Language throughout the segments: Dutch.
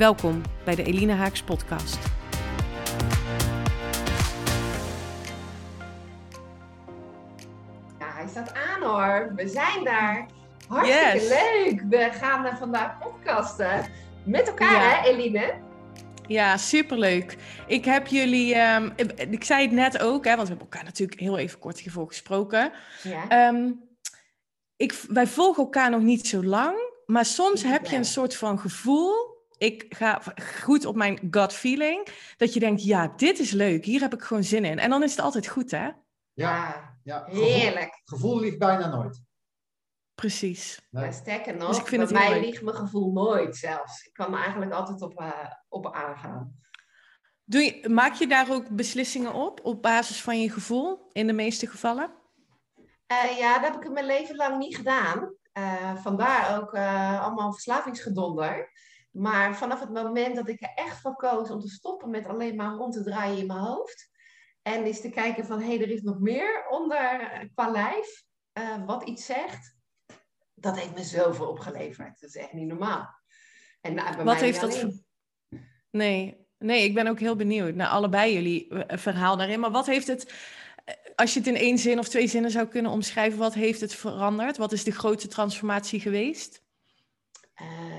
Welkom bij de Eline Haaks podcast. Ja, hij staat aan hoor. We zijn daar. Hartstikke leuk. We gaan vandaag podcasten. Met elkaar hè, Eline? Ja, superleuk. Ik heb jullie, ehm, ik zei het net ook, hè, want we hebben elkaar natuurlijk heel even kort hiervoor gesproken. Ja. Ehm, ik, wij volgen elkaar nog niet zo lang, maar soms heb je een soort van gevoel ik ga goed op mijn gut feeling. Dat je denkt, ja, dit is leuk. Hier heb ik gewoon zin in. En dan is het altijd goed, hè? Ja, ja. heerlijk. Gevoel ligt bijna nooit. Precies. Nee. sterker nog, dus ik vind bij mij ligt mijn gevoel nooit zelfs. Ik kan er eigenlijk altijd op, uh, op aangaan. Doe je, maak je daar ook beslissingen op, op basis van je gevoel, in de meeste gevallen? Uh, ja, dat heb ik mijn leven lang niet gedaan. Uh, vandaar ook allemaal verslavingsgedonder. Maar vanaf het moment dat ik er echt voor koos om te stoppen met alleen maar rond te draaien in mijn hoofd. En eens te kijken van, hé, hey, er is nog meer onder qua lijf uh, wat iets zegt. Dat heeft me zoveel opgeleverd. Dat is echt niet normaal. En nou, bij wat heeft dat... Nee, nee, ik ben ook heel benieuwd naar allebei jullie eh, verhaal daarin. Maar wat heeft het, eh, als je het in één zin of twee zinnen zou kunnen omschrijven, wat heeft het veranderd? Wat is de grote transformatie geweest?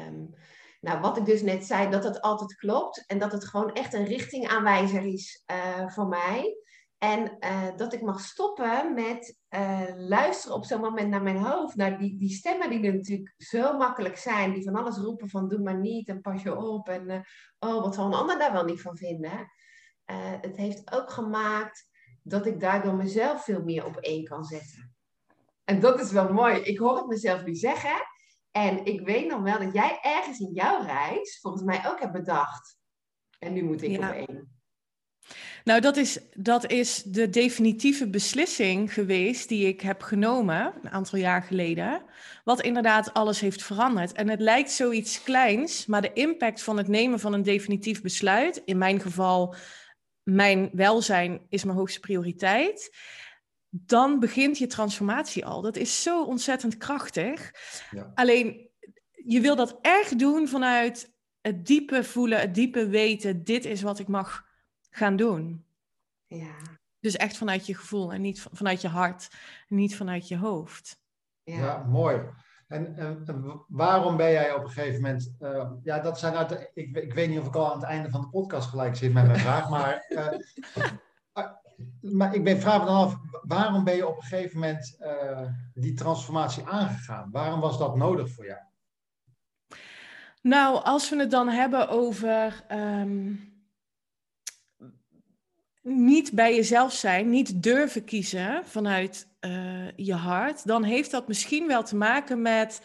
Um, nou, wat ik dus net zei, dat het altijd klopt en dat het gewoon echt een richtingaanwijzer is uh, voor mij. En uh, dat ik mag stoppen met uh, luisteren op zo'n moment naar mijn hoofd, naar die, die stemmen die er natuurlijk zo makkelijk zijn, die van alles roepen van doe maar niet en pas je op en oh, wat zal een ander daar wel niet van vinden. het heeft ook gemaakt dat ik daardoor mezelf veel meer op één kan zetten. En dat is wel mooi. Ik hoor het mezelf nu zeggen. En ik weet nog wel dat jij ergens in jouw reis volgens mij ook hebt bedacht. En nu moet ik ja. op één. Nou, dat is, dat is de definitieve beslissing geweest die ik heb genomen een aantal jaar geleden. Wat inderdaad alles heeft veranderd. En het lijkt zoiets kleins, maar de impact van het nemen van een definitief besluit, in mijn geval, mijn welzijn is mijn hoogste prioriteit dan begint je transformatie al. Dat is zo ontzettend krachtig. Ja. Alleen, je wil dat echt doen vanuit het diepe voelen, het diepe weten, dit is wat ik mag gaan doen. Ja. Dus echt vanuit je gevoel en niet vanuit je hart, en niet vanuit je hoofd. Ja, ja mooi. En, en, waarom ben jij op een gegeven moment, uh, ja, dat zijn uit, ik, ik weet niet of ik al aan het einde van de podcast gelijk zit met mijn vraag, maar uh, maar ik ben, vraag me dan af, waarom ben je op een gegeven moment uh, die transformatie aangegaan? Waarom was dat nodig voor jou? Nou, als we het dan hebben over um, niet bij jezelf zijn, niet durven kiezen vanuit uh, je hart, dan heeft dat misschien wel te maken met,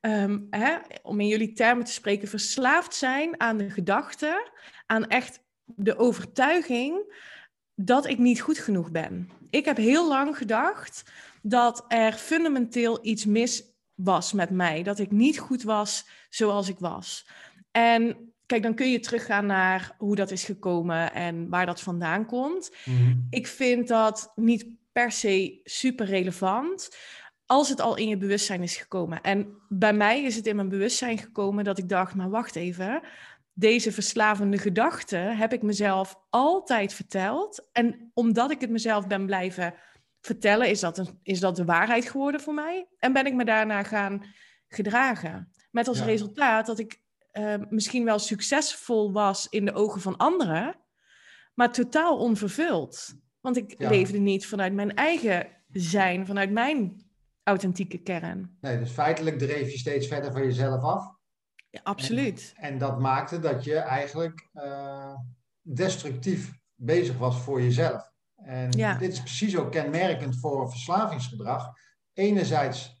um, hè, om in jullie termen te spreken, verslaafd zijn aan de gedachte, aan echt de overtuiging dat ik niet goed genoeg ben. Ik heb heel lang gedacht dat er fundamenteel iets mis was met mij. Dat ik niet goed was zoals ik was. En kijk, dan kun je teruggaan naar hoe dat is gekomen en waar dat vandaan komt. Mhm. Ik vind dat niet per se super relevant als het al in je bewustzijn is gekomen. En bij mij is het in mijn bewustzijn gekomen dat ik dacht, maar wacht even, deze verslavende gedachten heb ik mezelf altijd verteld. En omdat ik het mezelf ben blijven vertellen, is dat, een, is dat de waarheid geworden voor mij. En ben ik me daarna gaan gedragen. Met als resultaat dat ik uh, misschien wel succesvol was in de ogen van anderen, maar totaal onvervuld. Want ik leefde niet vanuit mijn eigen zijn, vanuit mijn authentieke kern. Nee, dus feitelijk dreef je steeds verder van jezelf af. Ja, absoluut. En, en, dat maakte dat je eigenlijk uh, destructief bezig was voor jezelf. En dit is precies ook kenmerkend voor verslavingsgedrag. Enerzijds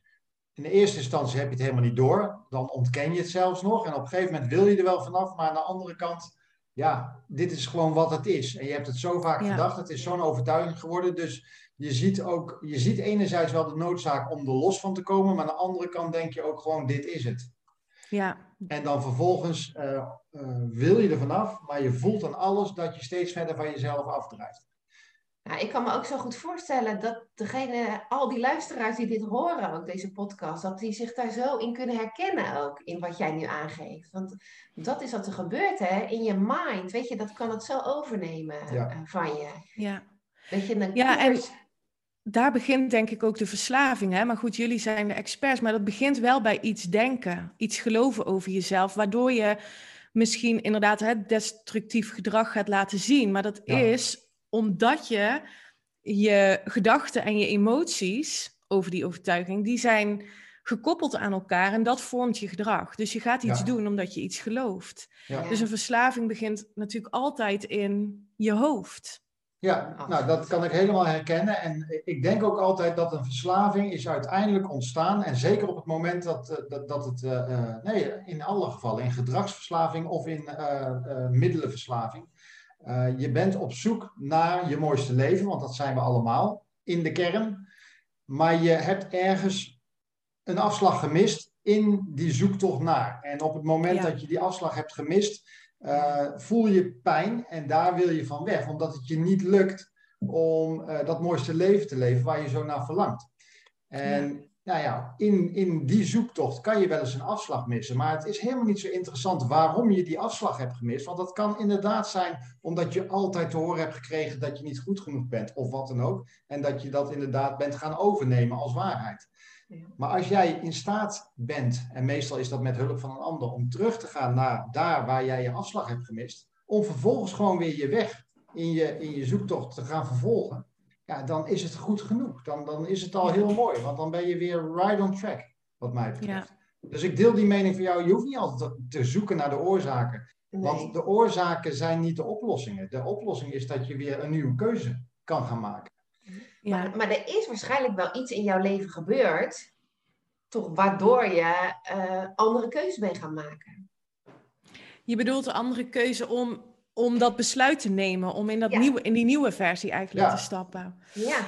in de eerste instantie heb je het helemaal niet door. Dan ontken je het zelfs nog. En op een gegeven moment wil je er wel vanaf. Maar aan de andere kant, ja, dit is gewoon wat het is. En je hebt het zo vaak gedacht. Het is zo'n overtuiging geworden. Dus je ziet ook, je ziet enerzijds wel de noodzaak om er los van te komen. Maar aan de andere kant denk je ook gewoon, dit is het. Ja. En dan vervolgens uh, uh, wil je er vanaf. Maar je voelt aan alles dat je steeds verder van jezelf afdrijft. Nou, ik kan me ook zo goed voorstellen dat degene, al die luisteraars die dit horen, ook deze podcast, dat die zich daar zo in kunnen herkennen ook in wat jij nu aangeeft. Want dat is wat er gebeurt hè, in je mind. Weet je, dat kan het zo overnemen eh, van je. Ja. Dat je een ja, en daar begint denk ik ook de verslaving. Hè? Maar goed, jullie zijn de experts, maar dat begint wel bij iets denken, iets geloven over jezelf, waardoor je misschien inderdaad het destructief gedrag gaat laten zien. Maar dat is omdat je je gedachten en je emoties over die overtuiging, die zijn gekoppeld aan elkaar en dat vormt je gedrag. Dus je gaat iets doen omdat je iets gelooft. Ja. Dus een verslaving begint natuurlijk altijd in je hoofd. Ja, nou dat kan ik helemaal herkennen. En ik denk ook altijd dat een verslaving is uiteindelijk ontstaan. En zeker op het moment dat, eh, dat, dat het, uh, nee, in alle gevallen, in gedragsverslaving of in uh, middelenverslaving, je bent op zoek naar je mooiste leven, want dat zijn we allemaal in de kern. Maar je hebt ergens een afslag gemist in die zoektocht naar. En op het moment dat je die afslag hebt gemist, uh, voel je pijn en daar wil je van weg, omdat het je niet lukt om uh, dat mooiste leven te leven waar je zo naar verlangt. En nou ja, in, in die zoektocht kan je wel eens een afslag missen. Maar het is helemaal niet zo interessant waarom je die afslag hebt gemist. Want dat kan inderdaad zijn omdat je altijd te horen hebt gekregen dat je niet goed genoeg bent. Of wat dan ook. En dat je dat inderdaad bent gaan overnemen als waarheid. Maar als jij in staat bent, en meestal is dat met hulp van een ander, om terug te gaan naar daar waar jij je afslag hebt gemist. Om vervolgens gewoon weer je weg in je, in je zoektocht te gaan vervolgen ja, dan is het goed genoeg. Dan, dan is het al heel mooi, want dan ben je weer right on track, wat mij betreft. Dus ik deel die mening van jou. Je hoeft niet altijd te zoeken naar de oorzaken. Want de oorzaken zijn niet de oplossingen. De oplossing is dat je weer een nieuwe keuze kan gaan maken. Ja. Maar, maar er is waarschijnlijk wel iets in jouw leven gebeurd, toch waardoor je uh, andere keuzes bent gaan maken. Je bedoelt de andere keuze om om dat besluit te nemen, om in, dat nieuwe, in die nieuwe versie eigenlijk te stappen. Ja.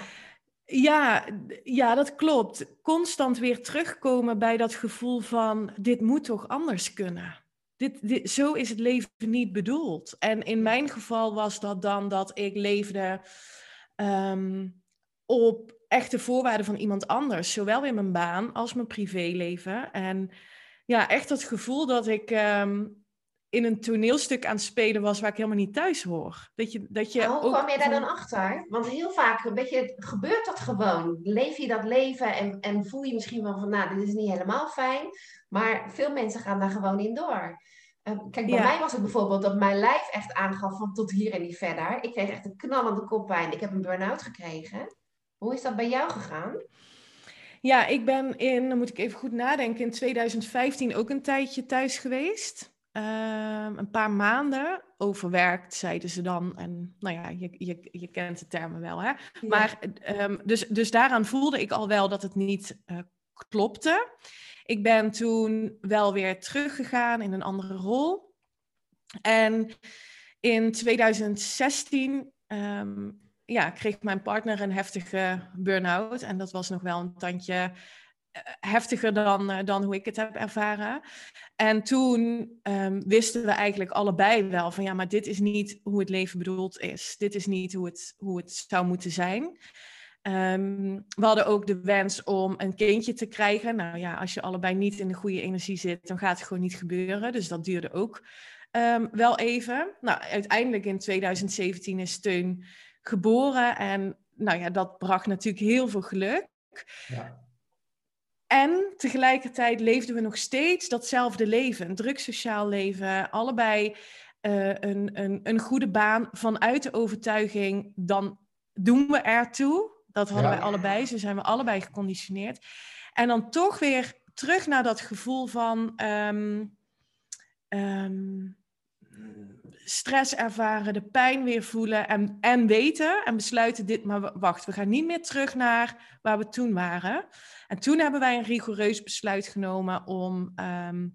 Ja, ja, dat klopt. Constant weer terugkomen bij dat gevoel van dit moet toch anders kunnen. Dit, dit, zo is het leven niet bedoeld. En in mijn geval was dat dan dat ik leefde um, op echte voorwaarden van iemand anders, zowel in mijn baan als mijn privéleven. En ja, echt het gevoel dat ik um, in een toneelstuk aan het spelen was waar ik helemaal niet thuis hoor. Dat je, dat je hoe kwam je daar dan achter? Want heel vaak een beetje, gebeurt dat gewoon. Leef je dat leven en, en voel je misschien wel van, nou, dit is niet helemaal fijn. Maar veel mensen gaan daar gewoon in door. Uh, kijk, bij mij was het bijvoorbeeld dat mijn lijf echt aangaf van tot hier en niet verder. Ik kreeg echt een knallende koppijn. Ik heb een burn-out gekregen. Hoe is dat bij jou gegaan? Ja, ik ben in, dan moet ik even goed nadenken, in 2015 ook een tijdje thuis geweest. Ehm, een paar maanden overwerkt, zeiden ze dan. En nou ja, je, je, je kent de termen wel, hè? Maar um, dus, dus daaraan voelde ik al wel dat het niet uh, klopte. Ik ben toen wel weer teruggegaan in een andere rol. En in 2016 um, ehm, ja, kreeg mijn partner een heftige burn-out. En dat was nog wel een tandje eh, heftiger dan, eh, dan hoe ik het heb ervaren. En toen um, wisten we eigenlijk allebei wel van ja, maar dit is niet hoe het leven bedoeld is. Dit is niet hoe het, hoe het zou moeten zijn. Um, we hadden ook de wens om een kindje te krijgen. Nou ja, als je allebei niet in de goede energie zit, dan gaat het gewoon niet gebeuren. Dus dat duurde ook um, wel even. Nou, uiteindelijk in 2017 is Steun geboren. En nou ja, dat bracht natuurlijk heel veel geluk. Ja. En tegelijkertijd leefden we nog steeds datzelfde leven, een druk sociaal leven, allebei uh, een, een, een goede baan vanuit de overtuiging, dan doen we ertoe. Dat hadden wij allebei, zo zijn we allebei geconditioneerd. En dan toch weer terug naar dat gevoel van um, um, stress ervaren, de pijn weer voelen en, en weten en besluiten dit, maar wacht, we gaan niet meer terug naar waar we toen waren. En toen hebben wij een rigoureus besluit genomen om ehm,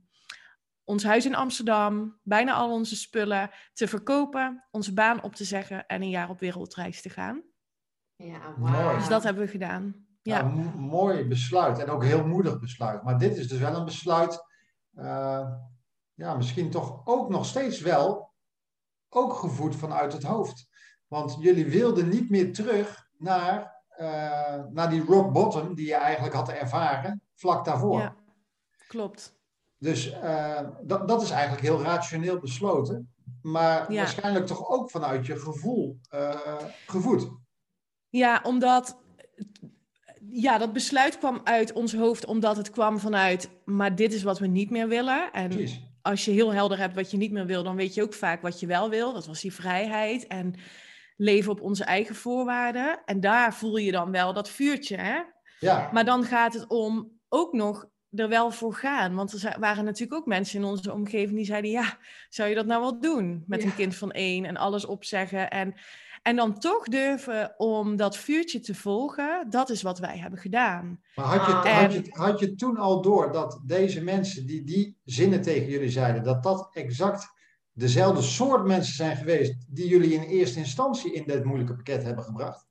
ons huis in Amsterdam, bijna al onze spullen te verkopen, onze baan op te zeggen en een jaar op wereldreis te gaan. Ja, wow. Dus dat hebben we gedaan. Ja. mooi besluit en ook heel moedig besluit. Maar dit is dus wel een besluit, uh, ja, misschien toch ook nog steeds wel, ook gevoed vanuit het hoofd. Want jullie wilden niet meer terug naar, uh, naar die rock bottom die je eigenlijk had ervaren vlak daarvoor. Ja, klopt. Dus uh, dat, dat is eigenlijk heel rationeel besloten, maar waarschijnlijk toch ook vanuit je gevoel gevoed. Ja, omdat ja, dat besluit kwam uit ons hoofd omdat het kwam vanuit, maar dit is wat we niet meer willen. En als je heel helder hebt wat je niet meer wil, dan weet je ook vaak wat je wel wil. Dat was die vrijheid en leven op onze eigen voorwaarden. En daar voel je dan wel dat vuurtje, hè? Ja. Maar dan gaat het om ook nog er wel voor gaan. Want er waren natuurlijk ook mensen in onze omgeving die zeiden: Ja, zou je dat nou wel doen? Met een kind van één en alles opzeggen. En en dan toch durven om dat vuurtje te volgen, dat is wat wij hebben gedaan. Maar had je, ah. had, je, had je toen al door dat deze mensen die die zinnen tegen jullie zeiden, dat dat exact dezelfde soort mensen zijn geweest die jullie in eerste instantie in dit moeilijke pakket hebben gebracht?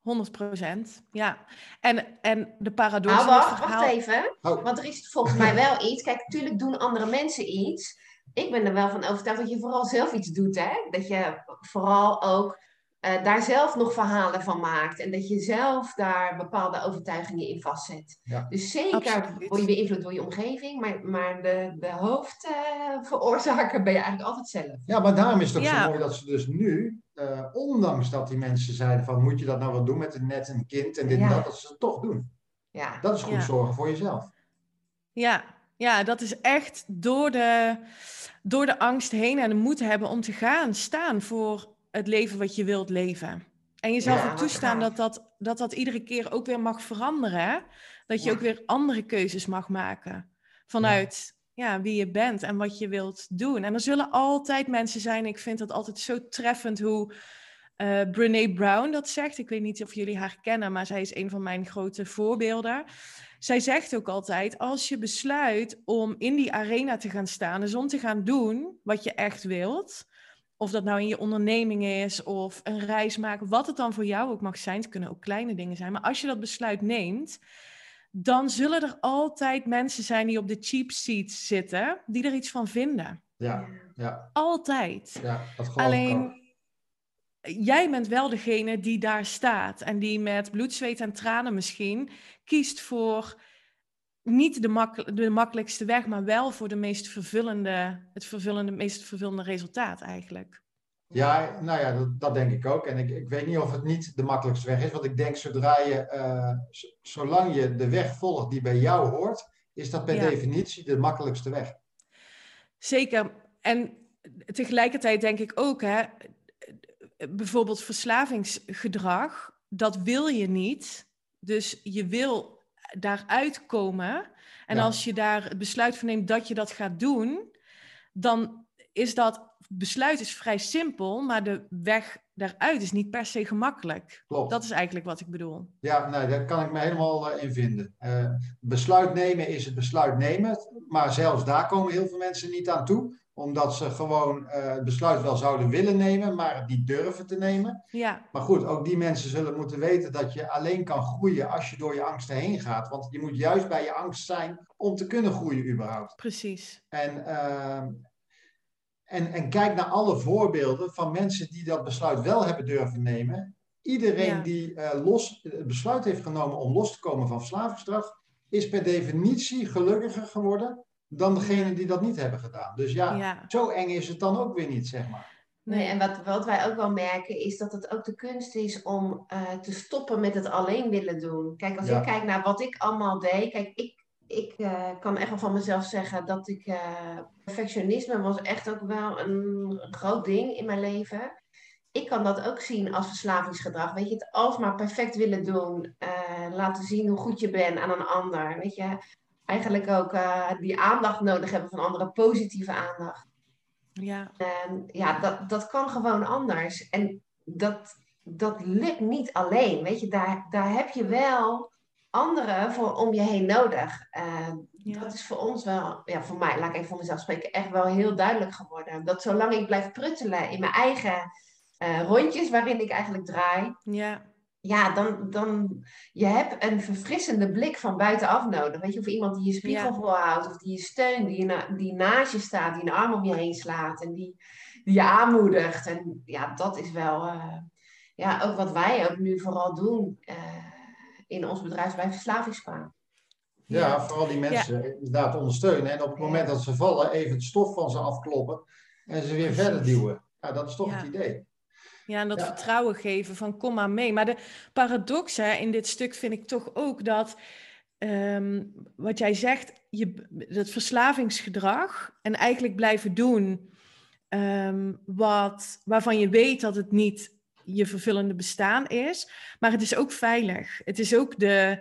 100 procent, ja. En, en de paradox... Nou, wacht, wacht even. Oh. Want er is volgens mij wel iets. Kijk, natuurlijk doen andere mensen iets. Ik ben er wel van overtuigd dat je vooral zelf iets doet, hè? Dat je vooral ook uh, daar zelf nog verhalen van maakt. En dat je zelf daar bepaalde overtuigingen in vastzet. Dus zeker word je beïnvloed door je omgeving, maar, maar de, de hoofdveroorzaker ben je eigenlijk altijd zelf. Ja, maar daarom is het ook zo mooi dat ze dus nu, uh, ondanks dat die mensen zeiden van moet je dat nou wel doen met een net een kind en dit en dat, dat ze het toch doen. Ja. Dat is goed zorgen voor jezelf. Ja, ja, dat is echt door de, door de angst heen en de moed hebben om te gaan staan voor het leven wat je wilt leven. En jezelf ook toestaan dat dat, dat dat iedere keer ook weer mag veranderen. Dat je ook weer andere keuzes mag maken. Vanuit ja. wie je bent en wat je wilt doen. En er zullen altijd mensen zijn. Ik vind dat altijd zo treffend hoe uh, Brene Brown dat zegt. Ik weet niet of jullie haar kennen, maar zij is een van mijn grote voorbeelden. Zij zegt ook altijd: als je besluit om in die arena te gaan staan, dus om te gaan doen wat je echt wilt of dat nou in je onderneming is of een reis maken, wat het dan voor jou ook mag zijn. Het kunnen ook kleine dingen zijn. Maar als je dat besluit neemt, dan zullen er altijd mensen zijn die op de cheap seats zitten, die er iets van vinden. Ja, ja. Altijd. Ja, dat Alleen, jij bent wel degene die daar staat en die met bloed, zweet en tranen misschien kiest voor niet de, de makkelijkste weg, maar wel voor de meest vervullende, het vervullende, meest vervullende resultaat eigenlijk. Ja, nou ja, dat, dat, denk ik ook. En ik, ik weet niet of het niet de makkelijkste weg is, want ik denk zodra je, uh, zolang je de weg volgt die bij jou hoort, is dat per definitie de makkelijkste weg. Zeker. En tegelijkertijd denk ik ook, hè, bijvoorbeeld verslavingsgedrag, dat wil je niet. Dus je wil daaruit komen. En als je daar het besluit van neemt dat je dat gaat doen, dan is dat besluit is vrij simpel, maar de weg daaruit is niet per se gemakkelijk. Klopt. Dat is eigenlijk wat ik bedoel. Ja, daar kan ik me helemaal uh, in vinden. Uh, besluit nemen is het besluit nemen, maar zelfs daar komen heel veel mensen niet aan toe omdat ze gewoon uh, het besluit wel zouden willen nemen, maar het niet durven te nemen. Ja. Maar goed, ook die mensen zullen moeten weten dat je alleen kan groeien als je door je angsten heen gaat. Want je moet juist bij je angst zijn om te kunnen groeien überhaupt. Precies. En, uh, en, en kijk naar alle voorbeelden van mensen die dat besluit wel hebben durven nemen. Iedereen die uh, los, het besluit heeft genomen om los te komen van verslavingsstraf, is per definitie gelukkiger geworden dan degene die dat niet hebben gedaan. Dus ja, zo eng is het dan ook weer niet, zeg maar. Nee, en wat, wat wij ook wel merken is dat het ook de kunst is om uh, te stoppen met het alleen willen doen. Kijk, als ik kijk naar wat ik allemaal deed, kijk, ik, ik uh, kan echt wel van mezelf zeggen dat ik uh, perfectionisme was echt ook wel een groot ding in mijn leven. Ik kan dat ook zien als verslavingsgedrag. Weet je, het alsmaar perfect willen doen, laten zien hoe goed je bent aan een ander. Weet je, eigenlijk ook uh, die aandacht nodig hebben van anderen, positieve aandacht. Ja. En ja, dat, dat kan gewoon anders. En dat, dat lukt niet alleen. Weet je, daar, daar heb je wel anderen voor om je heen nodig. Uh, Dat is voor ons wel, ja, voor mij, laat ik even voor mezelf spreken, echt wel heel duidelijk geworden. Dat zolang ik blijf pruttelen in mijn eigen uh, rondjes waarin ik eigenlijk draai, ja ja, dan, dan je hebt een verfrissende blik van buitenaf nodig. Weet je, of iemand die je spiegel ja. voorhoudt, of die je steunt, die, je die naast je staat, die een arm om je heen slaat en die, die je aanmoedigt. En ja, dat is wel uh, ja, ook wat wij ook nu vooral doen uh, in ons bedrijf bij Verslavingspaan. Ja, ja, vooral die mensen ja. inderdaad ondersteunen. En op het moment dat ze vallen, even het stof van ze afkloppen en ze weer verder duwen. Ja, dat is toch het idee. Ja, en dat vertrouwen geven van kom maar mee. Maar de paradox hè, in dit stuk vind ik toch ook dat, um, wat jij zegt, je, dat verslavingsgedrag en eigenlijk blijven doen um, wat, waarvan je weet dat het niet je vervullende bestaan is, maar het is ook veilig. Het is ook de,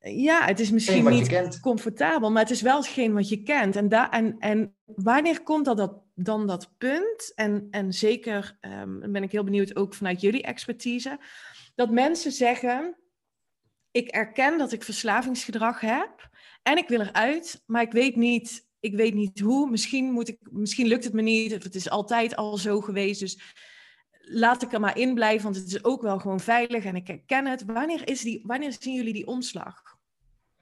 ja, het is misschien niet comfortabel, maar het is wel hetgeen wat je kent. En, da en, en wanneer komt dat, dat dan dat punt? En, en zeker um, ben ik heel benieuwd ook vanuit jullie expertise. Dat mensen zeggen, ik erken dat ik verslavingsgedrag heb en ik wil eruit, maar ik weet niet, ik weet niet hoe. Misschien, moet ik, misschien lukt het me niet, of het is altijd al zo geweest. Dus laat ik er maar in blijven, want het is ook wel gewoon veilig en ik herken het. Wanneer, is die, wanneer zien jullie die omslag?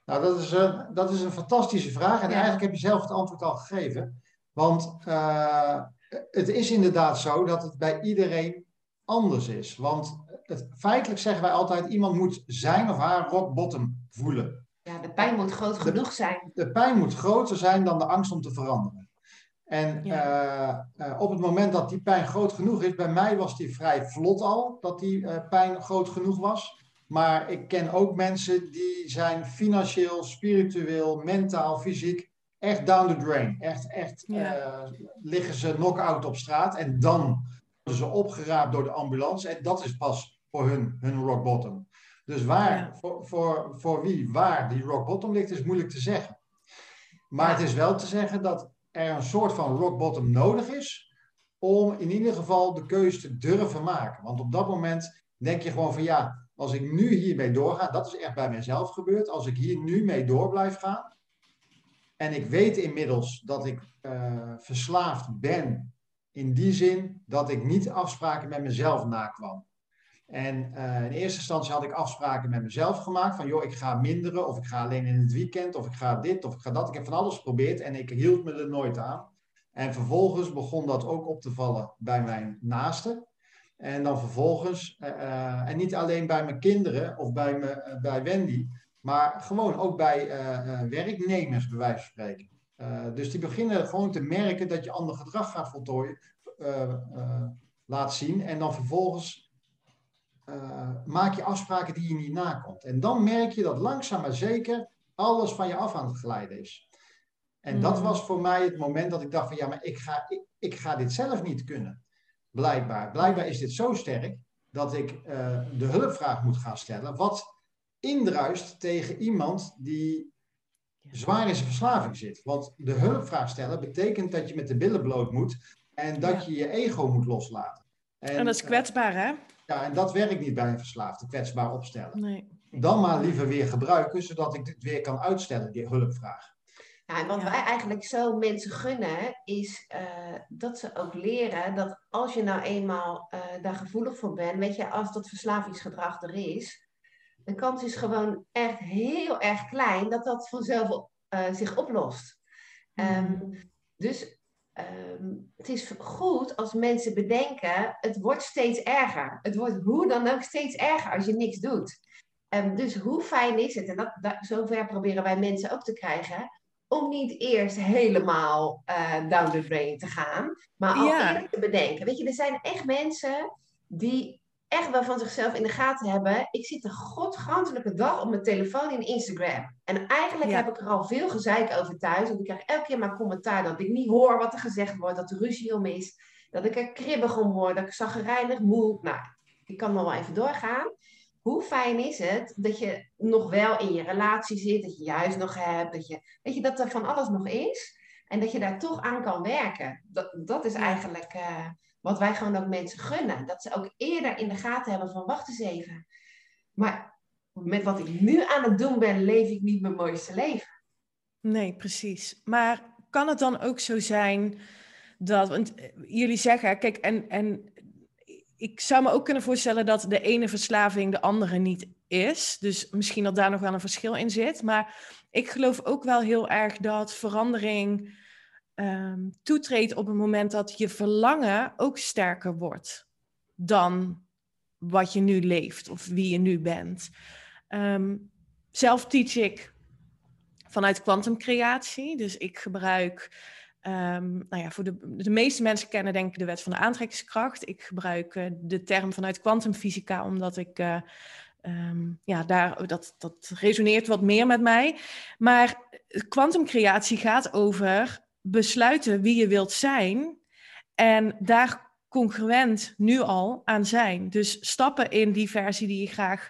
Nou, dat is, uh, dat is een fantastische vraag. En ja. eigenlijk heb je zelf het antwoord al gegeven. Want uh, het is inderdaad zo dat het bij iedereen anders is. Want het, feitelijk zeggen wij altijd, iemand moet zijn of haar rock bottom voelen. Ja, de pijn moet groot de, genoeg zijn. De pijn moet groter zijn dan de angst om te veranderen. En ja. uh, uh, op het moment dat die pijn groot genoeg is, bij mij was die vrij vlot al, dat die uh, pijn groot genoeg was. Maar ik ken ook mensen die zijn financieel, spiritueel, mentaal, fysiek echt down the drain. Echt, echt ja. liggen ze knock-out op straat en dan worden ze opgeraapt door de ambulance. En dat is pas voor hun, hun rock bottom. Dus waar, ja. voor, voor, voor wie waar die rock bottom ligt, is moeilijk te zeggen. Maar het is wel te zeggen dat er een soort van rock bottom nodig is om in ieder geval de keuze te durven maken. Want op dat moment denk je gewoon van ja, als ik nu hiermee doorga, dat is echt bij mezelf gebeurd, als ik hier nu mee door blijf gaan en ik weet inmiddels dat ik uh, verslaafd ben in die zin dat ik niet afspraken met mezelf nakwam. En uh, in eerste instantie had ik afspraken met mezelf gemaakt van joh, ik ga minderen of ik ga alleen in het weekend of ik ga dit of ik ga dat. Ik heb van alles geprobeerd en ik hield me er nooit aan. En vervolgens begon dat ook op te vallen bij mijn naasten. En dan vervolgens, uh, en niet alleen bij mijn kinderen of bij, me, bij Wendy, maar gewoon ook bij werknemers, bij wijze van spreken. dus die beginnen gewoon te merken dat je ander gedrag gaat voltooien, laat zien. En dan vervolgens maak je afspraken die je niet nakomt. En dan merk je dat langzaam maar zeker alles van je af aan het glijden is. En mm. dat was voor mij het moment dat ik dacht van ja, maar ik ga, ik, ik ga dit zelf niet kunnen. Blijkbaar. Blijkbaar is dit zo sterk dat ik uh, de hulpvraag moet gaan stellen. Wat indruist tegen iemand die zwaar in zijn verslaving zit. Want de hulpvraag stellen betekent dat je met de billen bloot moet en dat ja. je je ego moet loslaten. En, en dat is kwetsbaar, hè? Ja, en dat werkt niet bij een verslaafde, kwetsbaar opstellen. Nee. Dan maar liever weer gebruiken, zodat ik dit weer kan uitstellen, die hulpvraag. Ja, en wat ja. wij eigenlijk zo mensen gunnen, is uh, dat ze ook leren dat als je nou eenmaal uh, daar gevoelig voor bent, weet je, als dat verslavingsgedrag er is, de kans is gewoon echt heel erg klein dat dat vanzelf uh, zich oplost. Mm. Um, dus Um, het is goed als mensen bedenken, het wordt steeds erger. Het wordt hoe dan ook steeds erger als je niks doet. Um, dus hoe fijn is het, en dat, dat, zover proberen wij mensen ook te krijgen, om niet eerst helemaal uh, down the drain te gaan, maar al ja. eerst te bedenken. Weet je, er zijn echt mensen die echt wel van zichzelf in de gaten hebben. Ik zit de godgantelijke dag op mijn telefoon in Instagram. En eigenlijk ja. heb ik er al veel gezeik over thuis. Want ik krijg elke keer maar commentaar dat ik niet hoor wat er gezegd wordt. Dat er ruzie om is. Dat ik er kribbig om word. Dat ik zaggerijnig moe. Nou, ik kan nog wel even doorgaan. Hoe fijn is het dat je nog wel in je relatie zit. Dat je huis nog hebt. Dat, je, weet je, dat er van alles nog is. En dat je daar toch aan kan werken. Dat, dat is eigenlijk uh, wat wij gewoon ook mensen gunnen. Dat ze ook eerder in de gaten hebben van wacht eens even. Maar met wat ik nu aan het doen ben, leef ik niet mijn mooiste leven. Nee, precies. Maar kan het dan ook zo zijn dat, eh, jullie zeggen, kijk, en, en ik zou me ook kunnen voorstellen dat de ene verslaving de andere niet is. Dus misschien dat daar nog wel een verschil in zit. Maar ik geloof ook wel heel erg dat verandering um, toetreedt op het moment dat je verlangen ook sterker wordt dan wat je nu leeft of wie je nu bent. Um, zelf teach ik vanuit kwantumcreatie. Dus ik gebruik, um, nou ja, voor de, de meeste mensen kennen denk ik de wet van de aantrekkingskracht. Ik gebruik uh, de term vanuit kwantumfysica, omdat ik, um, ja, daar, dat, dat resoneert wat meer met mij. Maar kwantumcreatie gaat over besluiten wie je wilt zijn en daar congruent nu al aan zijn. Dus stappen in die versie die je graag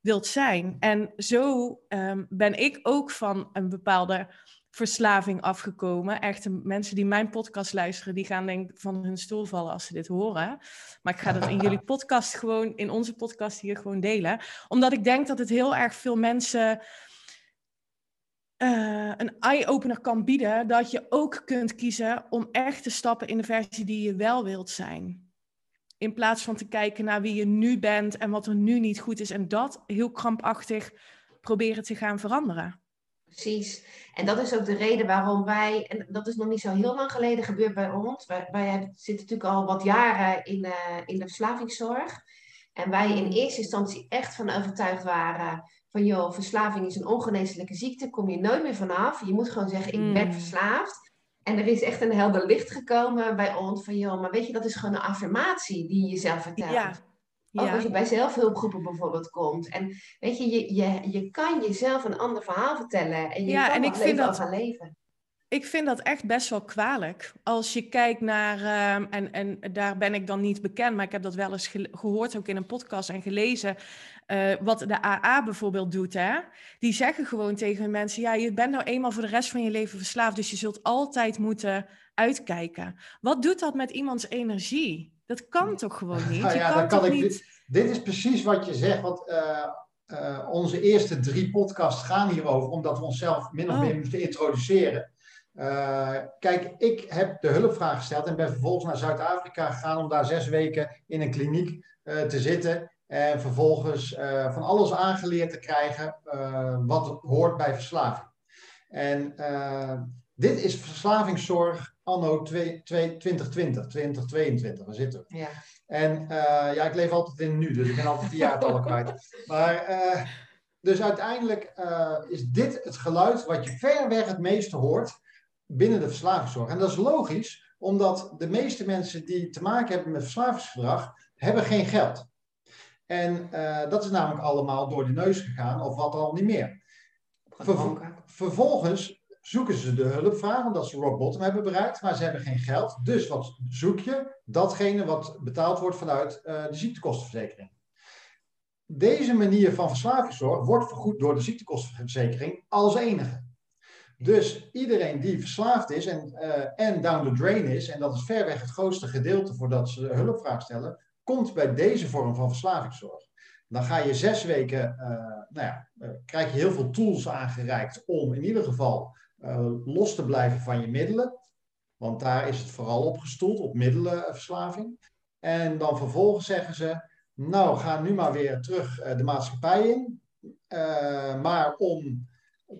wilt zijn. En zo um, ben ik ook van een bepaalde verslaving afgekomen. Echt, mensen die mijn podcast luisteren, die gaan denk ik van hun stoel vallen als ze dit horen. Maar ik ga dat in jullie podcast gewoon, in onze podcast hier gewoon delen. Omdat ik denk dat het heel erg veel mensen uh, een eye-opener kan bieden. Dat je ook kunt kiezen om echt te stappen in de versie die je wel wilt zijn. In plaats van te kijken naar wie je nu bent en wat er nu niet goed is. En dat heel krampachtig proberen te gaan veranderen. Precies. En dat is ook de reden waarom wij, en dat is nog niet zo heel lang geleden gebeurd bij ons. Wij, wij zitten natuurlijk al wat jaren in, uh, in de verslavingszorg. En wij in eerste instantie echt van overtuigd waren van joh, verslaving is een ongeneeslijke ziekte, kom je nooit meer vanaf. Je moet gewoon zeggen, ik ben mm. verslaafd. En er is echt een helder licht gekomen bij ons van, joh, maar weet je, dat is gewoon een affirmatie die je jezelf vertelt. Ja. Ook als je bij zelfhulpgroepen bijvoorbeeld komt. En weet je, je, je, je kan jezelf een ander verhaal vertellen. En je ja, kan en ik vind dat, gaan leven. Ik vind dat echt best wel kwalijk. Als je kijkt naar, ehm, en, en daar ben ik dan niet bekend, maar ik heb dat wel eens gehoord, ook in een podcast en gelezen. Uh, wat de AA bijvoorbeeld doet, hè? die zeggen gewoon tegen mensen: ja, je bent nou eenmaal voor de rest van je leven verslaafd, dus je zult altijd moeten uitkijken. Wat doet dat met iemands energie? Dat kan toch gewoon niet? Nou ja, kan kan ik, niet... Dit, dit, is precies wat je zegt, want uh, uh, onze eerste drie podcasts gaan hierover, omdat we onszelf min of oh. meer moesten introduceren. Uh, kijk, ik heb de hulpvraag gesteld en ben vervolgens naar Zuid-Afrika gegaan om daar zes weken in een kliniek te zitten. En vervolgens uh, van alles aangeleerd te krijgen uh, wat hoort bij verslaving. En uh, dit is verslavingszorg anno 2020, 2022. Waar zitten we? Ja. En ja, ik leef altijd in nu, dus ik ben altijd die jaartallen kwijt. Maar dus uiteindelijk is dit het geluid wat je ver weg het meeste hoort binnen de verslavingszorg. En dat is logisch, omdat de meeste mensen die te maken hebben met verslavingsgedrag, hebben geen geld. En uh, dat is namelijk allemaal door de neus gegaan, of wat al niet meer. vervolgens zoeken ze de hulpvraag, omdat ze rock bottom hebben bereikt, maar ze hebben geen geld. Dus wat zoek je? Datgene wat betaald wordt vanuit uh, de ziektekostenverzekering. Deze manier van verslavingszorg wordt vergoed door de ziektekostenverzekering als enige. Dus iedereen die verslaafd is en, uh, en down the drain is, en dat is ver weg het grootste gedeelte voordat ze hulpvraag stellen, komt bij deze vorm van verslavingszorg. Dan ga je zes weken, uh, nou ja, uh, krijg je heel veel tools aangereikt om in ieder geval uh, los te blijven van je middelen. Want daar is het vooral op gestoeld, op middelenverslaving. En dan vervolgens zeggen ze, nou ga nu maar weer terug de maatschappij in. maar om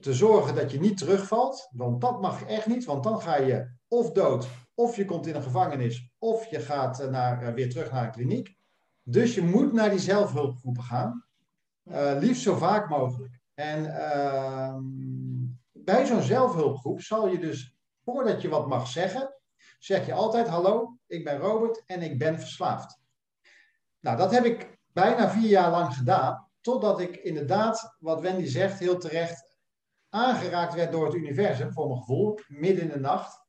te zorgen dat je niet terugvalt, want dat mag echt niet, want dan ga je of dood of je komt in een gevangenis, of je gaat eh, naar, eh, weer terug naar een kliniek. Dus je moet naar die zelfhulpgroepen gaan. Uh, liefst zo vaak mogelijk. En uh, bij zo'n zelfhulpgroep zal je dus, voordat je wat mag zeggen, zeg je altijd: Hallo, ik ben Robert en ik ben verslaafd. Nou, dat heb ik bijna vier jaar lang gedaan, totdat ik inderdaad, wat Wendy zegt, heel terecht aangeraakt werd door het universum, voor mijn gevoel, midden in de nacht.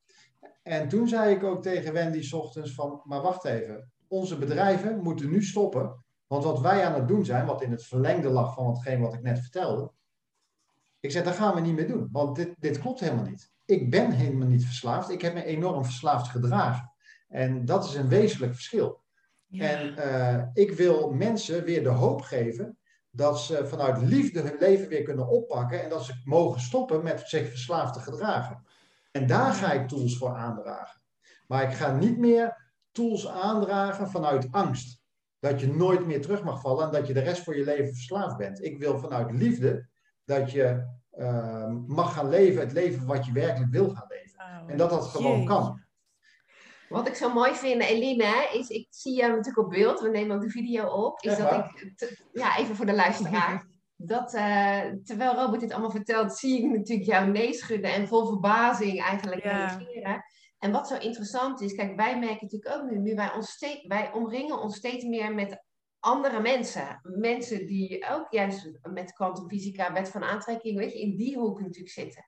En toen zei ik ook tegen Wendy s ochtends van, maar wacht even, onze bedrijven moeten nu stoppen. Want wat wij aan het doen zijn, wat in het verlengde lag van hetgeen wat ik net vertelde. Ik zei, dat gaan we niet meer doen, want dit, dit klopt helemaal niet. ik ben helemaal niet verslaafd. Ik heb me enorm verslaafd gedragen. En dat is een wezenlijk verschil. En uh, ik wil mensen weer de hoop geven dat ze vanuit liefde hun leven weer kunnen oppakken en dat ze mogen stoppen met zich verslaafd te gedragen. En daar ga ik tools voor aandragen. Maar ik ga niet meer tools aandragen vanuit angst. Dat je nooit meer terug mag vallen en dat je de rest van je leven verslaafd bent. Ik wil vanuit liefde dat je uh, mag gaan leven het leven wat je werkelijk wil gaan leven. en dat dat gewoon kan. Wat ik zo mooi vind, Eline, is ik zie jou natuurlijk op beeld. We nemen ook de video op. Is dat ik, ja, even voor de luisteraar. Dat uh, terwijl Robert dit allemaal vertelt, zie ik natuurlijk jou nee schudden en vol verbazing eigenlijk reageren. En wat zo interessant is, kijk, wij merken natuurlijk ook nu, nu wij, ons steeds, wij omringen ons steeds meer met andere mensen. Mensen die ook juist met kwantumfysica, wet van aantrekking, weet je, in die hoek natuurlijk zitten.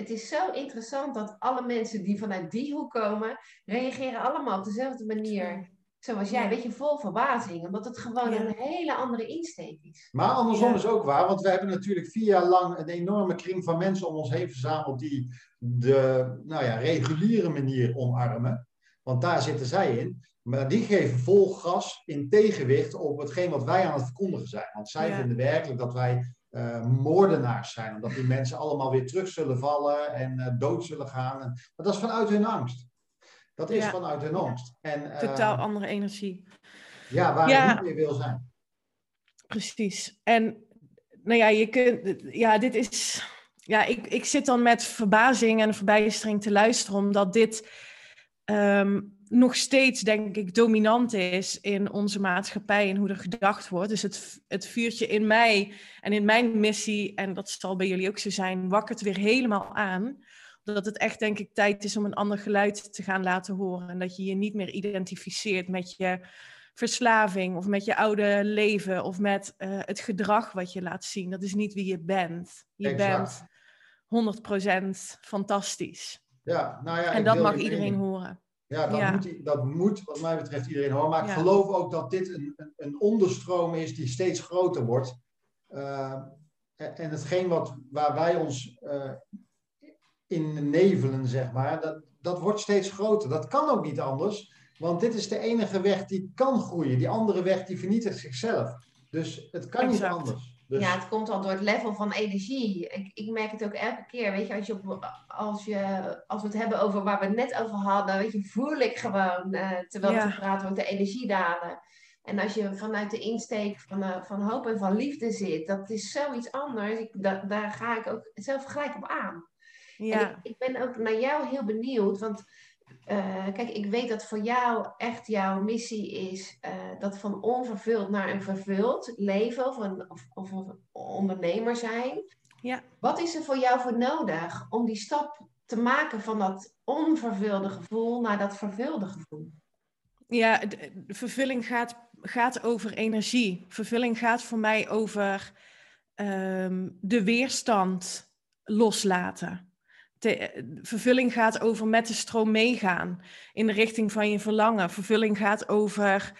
Het is zo interessant dat alle mensen die vanuit die hoek komen, reageren allemaal op dezelfde manier. Zoals jij, weet je, vol verbazing. Omdat het gewoon een hele andere insteek is. Maar andersom is ook waar, want we hebben natuurlijk vier jaar lang een enorme kring van mensen om ons heen verzameld die de nou ja, reguliere manier omarmen. Want daar zitten zij in. Maar die geven vol gas in tegenwicht op hetgeen wat wij aan het verkondigen zijn. Want zij vinden werkelijk dat wij uh, moordenaars zijn. Omdat die mensen allemaal weer terug zullen vallen en uh, dood zullen gaan. En, maar dat is vanuit hun angst. Dat is vanuit hun angst. En, uh, Totaal andere energie. Ja, waar ja. je niet meer wil zijn. Precies. En nou ja, je kunt, ja, dit is. Ja, ik, ik zit dan met verbazing en verbijstering te luisteren, omdat dit. Um, nog steeds, denk ik, dominant is in onze maatschappij en hoe er gedacht wordt. Dus het, het vuurtje in mij en in mijn missie, en dat zal bij jullie ook zo zijn, wakkert weer helemaal aan. Dat het echt, denk ik, tijd is om een ander geluid te gaan laten horen. En dat je je niet meer identificeert met je verslaving of met je oude leven of met uh, het gedrag wat je laat zien. Dat is niet wie je bent. Je exact. bent 100% fantastisch. Ja, nou ja, en dat mag iedereen horen. Ja, dat, Moet, dat moet wat mij betreft iedereen horen. Maar ik geloof ook dat dit een, een, een, onderstroom is die steeds groter wordt. Uh, en hetgeen wat, waar wij ons uh, in nevelen, zeg maar, dat, dat wordt steeds groter. Dat kan ook niet anders. Want dit is de enige weg die kan groeien. Die andere weg die vernietigt zichzelf. Dus het kan niet anders. Dus... Ja, het komt al door het level van energie. Ik, ik merk het ook elke keer. Weet je, als, je op, als, je, als we het hebben over waar we het net over hadden, weet je, voel ik gewoon, uh, terwijl ja. we praten, wordt de energie dalen. En als je vanuit de insteek van, uh, van hoop en van liefde zit, dat is zoiets anders. Ik, da, daar ga ik ook zelf gelijk op aan. Ja. Ik, ik, ben ook naar jou heel benieuwd, want uh, kijk, ik weet dat voor jou echt jouw missie is uh, dat van onvervuld naar een vervuld leven of een, of, of een ondernemer zijn. Ja. Wat is er voor jou voor nodig om die stap te maken van dat onvervulde gevoel naar dat vervulde gevoel? Ja, de, de vervulling gaat, gaat over energie. Vervulling gaat voor mij over um, de weerstand loslaten vervulling gaat over met de stroom meegaan in de richting van je verlangen. Vervulling gaat over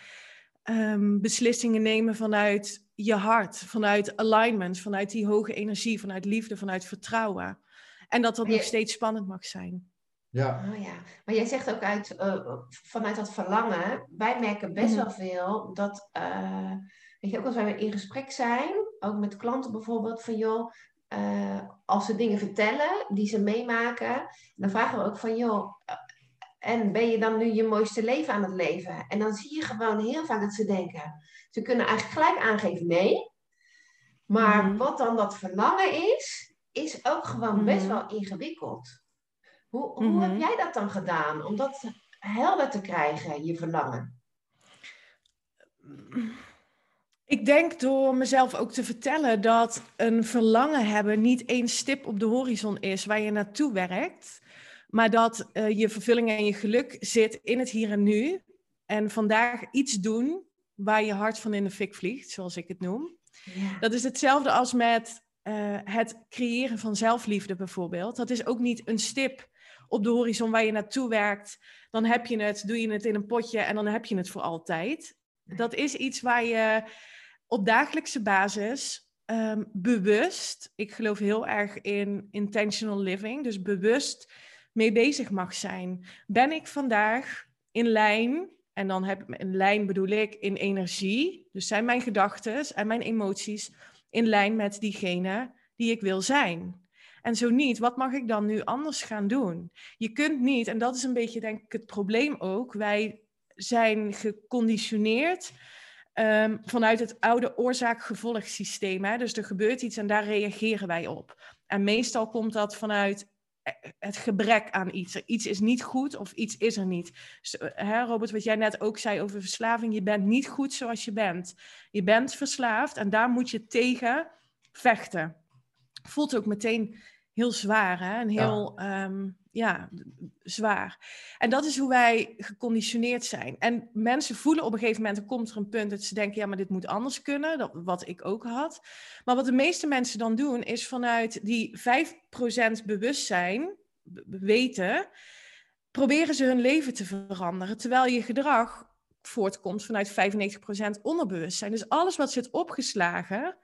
um, beslissingen nemen vanuit je hart, vanuit alignment, vanuit die hoge energie, vanuit liefde, vanuit vertrouwen. En dat dat nog steeds spannend mag zijn. Ja. Oh ja. Maar jij zegt ook uit, uh, vanuit dat verlangen, wij merken best mhm. wel veel dat, uh, weet je, ook als wij in gesprek zijn, ook met klanten bijvoorbeeld, van joh, uh, als ze dingen vertellen die ze meemaken, dan vragen we ook van, joh, eh, en ben je dan nu je mooiste leven aan het leven? En dan zie je gewoon heel vaak dat ze denken, ze kunnen eigenlijk gelijk aangeven nee. Maar mhm. wat dan dat verlangen is, is ook gewoon best mhm. wel ingewikkeld. Hoe, hoe heb mhm. jij dat dan gedaan om dat helder te krijgen, je verlangen? Ik denk door mezelf ook te vertellen dat een verlangen hebben niet één stip op de horizon is waar je naartoe werkt, maar dat uh, je vervulling en je geluk zit in het hier en nu. En vandaag iets doen waar je hart van in de fik vliegt, zoals ik het noem. Ja. Dat is hetzelfde als met uh, het creëren van zelfliefde bijvoorbeeld. Dat is ook niet een stip op de horizon waar je naartoe werkt. Dan heb je het, doe je het in een potje en dan heb je het voor altijd. Dat is iets waar je op dagelijkse basis ehm, bewust, ik geloof heel erg in intentional living, dus bewust mee bezig mag zijn. Ben ik vandaag in lijn, en dan heb ik in lijn bedoel ik in energie, dus zijn mijn gedachten en mijn emoties in lijn met diegene die ik wil zijn. En zo niet, wat mag ik dan nu anders gaan doen? Je kunt niet, en dat is een beetje denk ik het probleem ook, wij zijn geconditioneerd ehm, vanuit het oude oorzaak-gevolgsysteem. Dus er gebeurt iets en daar reageren wij op. En meestal komt dat vanuit eh, het gebrek aan iets. Iets is niet goed of iets is er niet. Hè, Robert, wat jij net ook zei over verslaving, je bent niet goed zoals je bent. Je bent verslaafd en daar moet je tegen vechten. Voelt ook meteen heel zwaar hè? en heel ja. Ehm, ja, zwaar. En dat is hoe wij geconditioneerd zijn. En mensen voelen op een gegeven moment, er komt er een punt dat ze denken, ja, maar dit moet anders kunnen, dat, wat ik ook had. Maar wat de meeste mensen dan doen, is vanuit die 5% bewustzijn, weten, proberen ze hun leven te veranderen, terwijl je gedrag voortkomt vanuit 95% onderbewustzijn. Dus alles wat zit opgeslagen,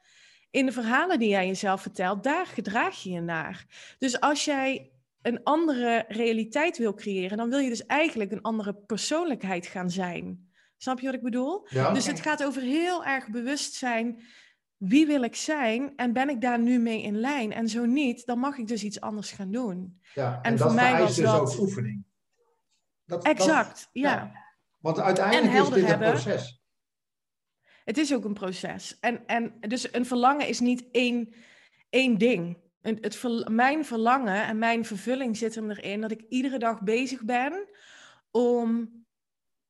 in de verhalen die jij jezelf vertelt, daar gedraag je je naar. Dus als jij een andere realiteit wil creëren, dan wil je dus eigenlijk een andere persoonlijkheid gaan zijn. Snap je wat ik bedoel? Dus het gaat over heel erg bewust zijn. Wie wil ik zijn en ben ik daar nu mee in lijn? En zo niet, dan mag ik dus iets anders gaan doen. Ja, en, voor mij was dus dat... ook oefening. Dat, exact, ja. Want uiteindelijk is dit een proces. Het is ook een proces. En, en dus een verlangen is niet één, één ding. Het, mijn verlangen en mijn vervulling zit erin dat ik iedere dag bezig ben om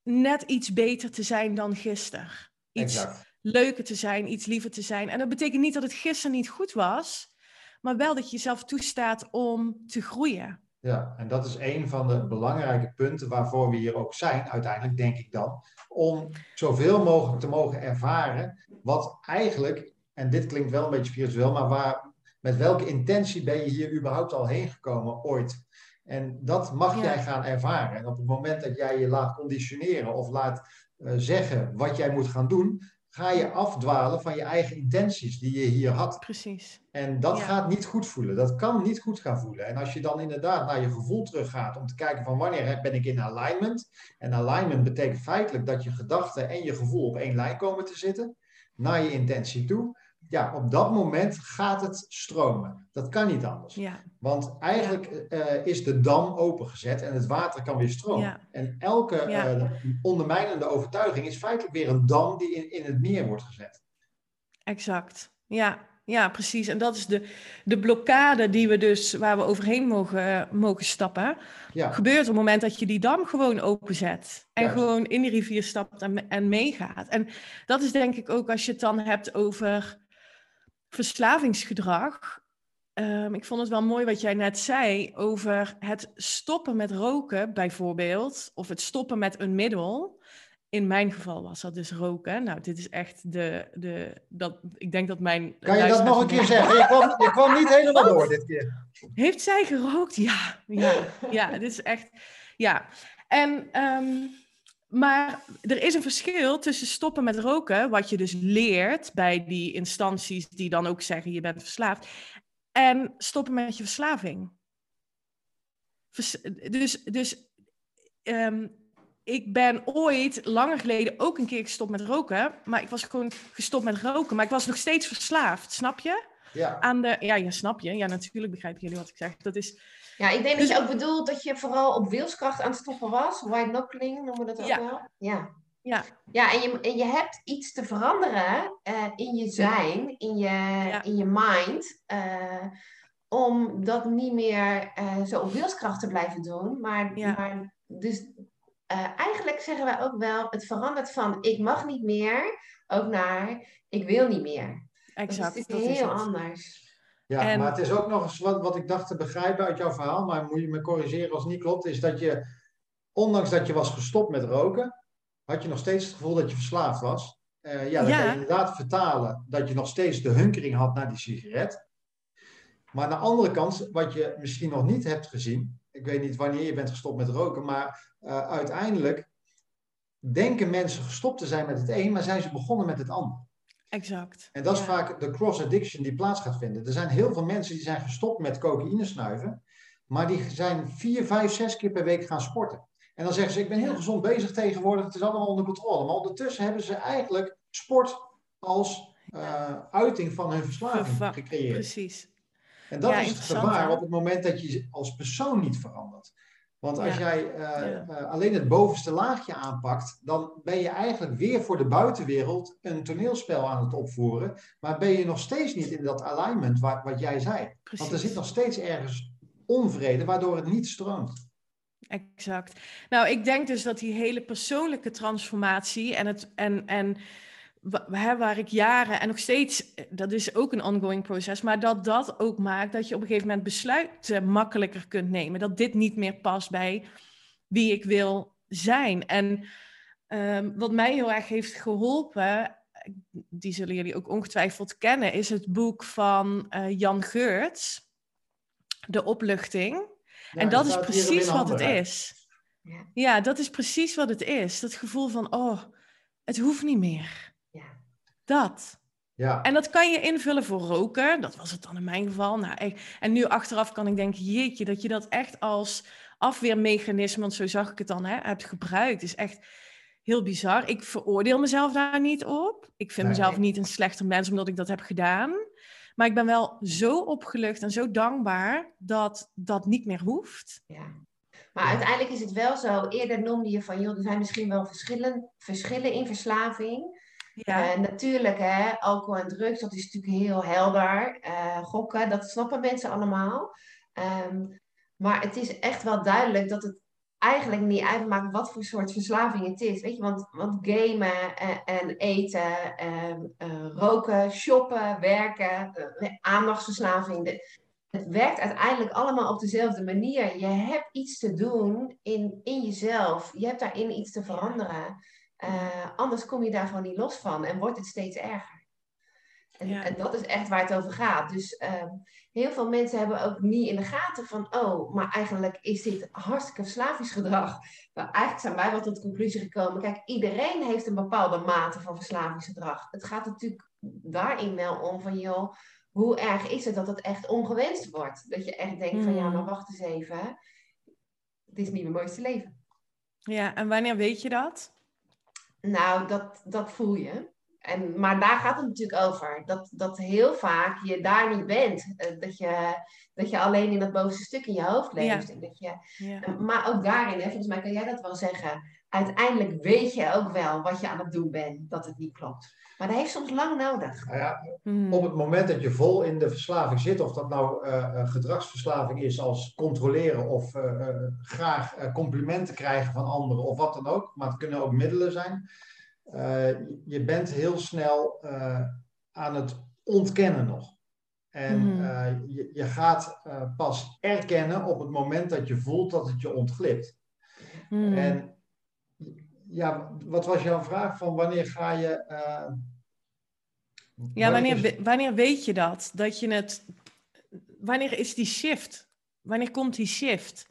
net iets beter te zijn dan gisteren. Iets leuker te zijn, iets liever te zijn. En dat betekent niet dat het gisteren niet goed was, maar wel dat je jezelf toestaat om te groeien. Ja, en dat is een van de belangrijke punten waarvoor we hier ook zijn, uiteindelijk denk ik dan, om zoveel mogelijk te mogen ervaren wat eigenlijk, en dit klinkt wel een beetje spiritueel, maar waar, met welke intentie ben je hier überhaupt al heen gekomen ooit? En dat mag jij gaan ervaren. En op het moment dat jij je laat conditioneren of laat uh, zeggen wat jij moet gaan doen, ga je afdwalen van je eigen intenties die je hier had. Precies. En dat gaat niet goed voelen. Dat kan niet goed gaan voelen. En als je dan inderdaad naar je gevoel teruggaat om te kijken van wanneer ben ik in alignment. En alignment betekent feitelijk dat je gedachten en je gevoel op één lijn komen te zitten. Naar je intentie toe ja, op dat moment gaat het stromen. Dat kan niet anders. Ja. Want eigenlijk uh, is de dam opengezet en het water kan weer stromen. En elke uh, ondermijnende overtuiging is feitelijk weer een dam die in, in het meer wordt gezet. Exact. Ja, ja, precies. En dat is de, de blokkade die we dus, waar we overheen mogen, mogen stappen. Ja. Gebeurt op het moment dat je die dam gewoon openzet. En gewoon in die rivier stapt en, en meegaat. En dat is denk ik ook als je het dan hebt over verslavingsgedrag. Um, ik vond het wel mooi wat jij net zei over het stoppen met roken, bijvoorbeeld, of het stoppen met een middel. In mijn geval was dat dus roken. Nou, dit is echt de. de dat, ik denk dat mijn. Kan je dat nog een keer zeggen? Je kwam, je kwam niet helemaal door dit keer. Heeft zij gerookt? Ja, ja, ja. dit is echt. Ja. En um, maar er is een verschil tussen stoppen met roken, wat je dus leert bij die instanties die dan ook zeggen je bent verslaafd, en stoppen met je verslaving. dus dus um, ik ben ooit, langer geleden, ook een keer gestopt met roken. Maar ik was gewoon gestopt met roken. Maar ik was nog steeds verslaafd, snap je? Ja. Aan de, ja, ja, snap je. Ja, natuurlijk begrijpen jullie wat ik zeg. Dat is, ja, ik denk dat dus je ook bedoelt dat je vooral op wilskracht aan het stoppen was. White knuckling noemen we dat ook ja. wel. Ja. Ja, ja en, je, en je hebt iets te veranderen uh, in je zijn, in je, in je mind. Uh, om dat niet meer uh, zo op wilskracht te blijven doen. Maar, maar dus eigenlijk zeggen wij ook wel, het verandert van ik mag niet meer, ook naar ik wil niet meer. Exact. Dat is, dat heel anders. Ja, maar het is ook nog eens wat, wat ik dacht te begrijpen uit jouw verhaal, maar moet je me corrigeren als het niet klopt, is dat je, ondanks dat je was gestopt met roken, had je nog steeds het gevoel dat je verslaafd was. Uh, ja, dan kan je inderdaad vertalen dat je nog steeds de hunkering had naar die sigaret. Maar aan de andere kant, wat je misschien nog niet hebt gezien, ik weet niet wanneer je bent gestopt met roken, maar uh, uiteindelijk denken mensen gestopt te zijn met het een, maar zijn ze begonnen met het ander. Exact. En dat is Ja. vaak de cross-addiction die plaats gaat vinden. Er zijn heel veel mensen die zijn gestopt met cocaïne snuiven, maar die zijn vier, vijf, zes keer per week gaan sporten. En dan zeggen ze, ik ben heel gezond bezig tegenwoordig, het is allemaal onder controle. Maar ondertussen hebben ze eigenlijk sport als eh, uiting van hun verslaving Verva- gecreëerd. Precies. En dat Ja, is het gevaar hè? op het moment dat je als persoon niet verandert. Want als Ja. jij eh, Ja. eh, alleen het bovenste laagje aanpakt, dan ben je eigenlijk weer voor de buitenwereld een toneelspel aan het opvoeren. Maar ben je nog steeds niet in dat alignment wa- wat jij zei. Precies. Want er zit nog steeds ergens onvrede, waardoor het niet stroomt. Exact. Nou, ik denk dus dat die hele persoonlijke transformatie en het en, en wa- hè, waar ik jaren en nog steeds, eh, dat is ook een ongoing proces, maar dat dat ook maakt dat je op een gegeven moment besluiten makkelijker kunt nemen. Dat dit niet meer past bij wie ik wil zijn. En ehm, wat mij heel erg heeft geholpen, die zullen jullie ook ongetwijfeld kennen, is het boek van eh, Jan Geurts, De Opluchting. Ja, en dat is precies wat het is. Ja. Ja, dat is precies wat het is. Dat gevoel van, oh, het hoeft niet meer. Ja. Dat. Ja, En dat kan je invullen voor roken. Dat was het dan in mijn geval. Nou, ik- en nu achteraf kan ik denken, jeetje, dat je dat echt als afweermechanisme, want zo zag ik het dan, hè, hebt gebruikt. is echt heel bizar. Ik veroordeel mezelf daar niet op. Ik vind Nee. mezelf niet een slechter mens omdat ik dat heb gedaan. Maar ik ben wel zo opgelucht en zo dankbaar dat dat niet meer hoeft. Ja. Maar uiteindelijk is het wel zo. Eerder noemde je van, joh, er zijn misschien wel verschillen, verschillen in verslaving. Ja, Eh, natuurlijk, hè, alcohol en drugs, dat is natuurlijk heel helder. Eh, gokken, dat snappen mensen allemaal. Ehm, maar het is echt wel duidelijk dat het eigenlijk niet uitmaakt wat voor soort verslaving het is. Weet je, want, want gamen en, en eten, ehm, eh, roken, shoppen, werken, eh, aandachtsverslaving. het werkt uiteindelijk allemaal op dezelfde manier. Je hebt iets te doen in, in jezelf. Je hebt daarin iets te veranderen. Eh, anders kom je daar gewoon niet los van en wordt het steeds erger. En, Ja. en dat is echt waar het over gaat. Dus ehm, heel veel mensen hebben ook niet in de gaten van, oh, maar eigenlijk is dit hartstikke verslavingsgedrag. Maar eigenlijk zijn wij wel tot de conclusie gekomen, kijk, iedereen heeft een bepaalde mate van verslavingsgedrag. Het gaat natuurlijk daarin wel om van, joh, hoe erg is het dat het echt ongewenst wordt? Dat je echt denkt van, ja, Hmm. maar wacht eens even. Dit is niet mijn mooiste leven. ja, en wanneer weet je dat? Nou, dat, dat voel je. En, maar daar gaat het natuurlijk over. Dat, dat heel vaak je daar niet bent. Eh, Dat je, dat je alleen in dat bovenste stuk in je hoofd leeft. En dat je, Ja. maar ook daarin, hè, volgens mij kan jij dat wel zeggen. Uiteindelijk weet je ook wel wat je aan het doen bent, dat het niet klopt. Maar dat heeft soms lang nodig. Nou ja, Hmm. op het moment dat je vol in de verslaving zit, of dat nou eh, eh, gedragsverslaving is als controleren of eh, eh, graag eh, complimenten krijgen van anderen of wat dan ook, maar het kunnen ook middelen zijn. Eh, je bent heel snel eh, aan het ontkennen nog. En eh, je, je gaat eh, pas erkennen op het moment dat je voelt dat het je ontglipt. Hmm. En ja, wat was jouw vraag van wanneer ga je. eh, Ja, wanneer, wanneer weet je dat? Dat je het. Wanneer is die shift? Wanneer komt die shift?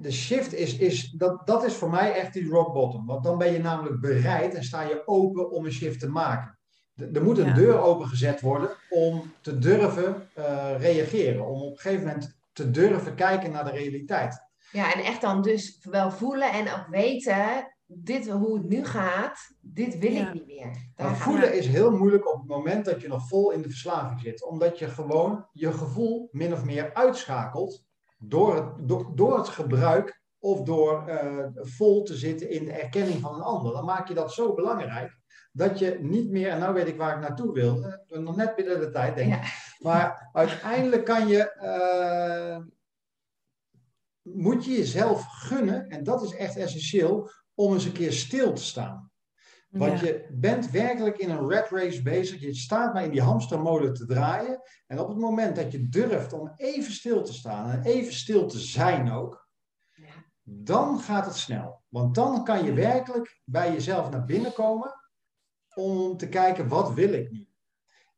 De, shift is, is dat, dat is voor mij echt die rock bottom. Want dan ben je namelijk bereid en sta je open om een shift te maken. De- er moet een Ja. deur opengezet worden om te durven eh, reageren. Om op een gegeven moment te durven kijken naar de realiteit. Ja, en echt dan dus wel voelen en ook weten, dit, hoe het nu gaat, dit wil Ja. ik niet meer. Maar voelen is heel moeilijk op het moment dat je nog vol in de verslaving zit. Omdat je gewoon je gevoel min of meer uitschakelt door het, door, door het gebruik of door eh, vol te zitten in de erkenning van een ander. Dan maak je dat zo belangrijk dat je niet meer, en nou weet ik waar ik naartoe wil, eh, nog net binnen de tijd denk ik. Ja. Maar uiteindelijk kan je, eh, moet je jezelf gunnen, en dat is echt essentieel, om eens een keer stil te staan. Want Ja. je bent werkelijk in een rat race bezig. Je staat maar in die hamstermolen te draaien. En op het moment dat je durft om even stil te staan en even stil te zijn ook, Ja. dan gaat het snel. Want dan kan je werkelijk bij jezelf naar binnen komen om te kijken, wat wil ik nu?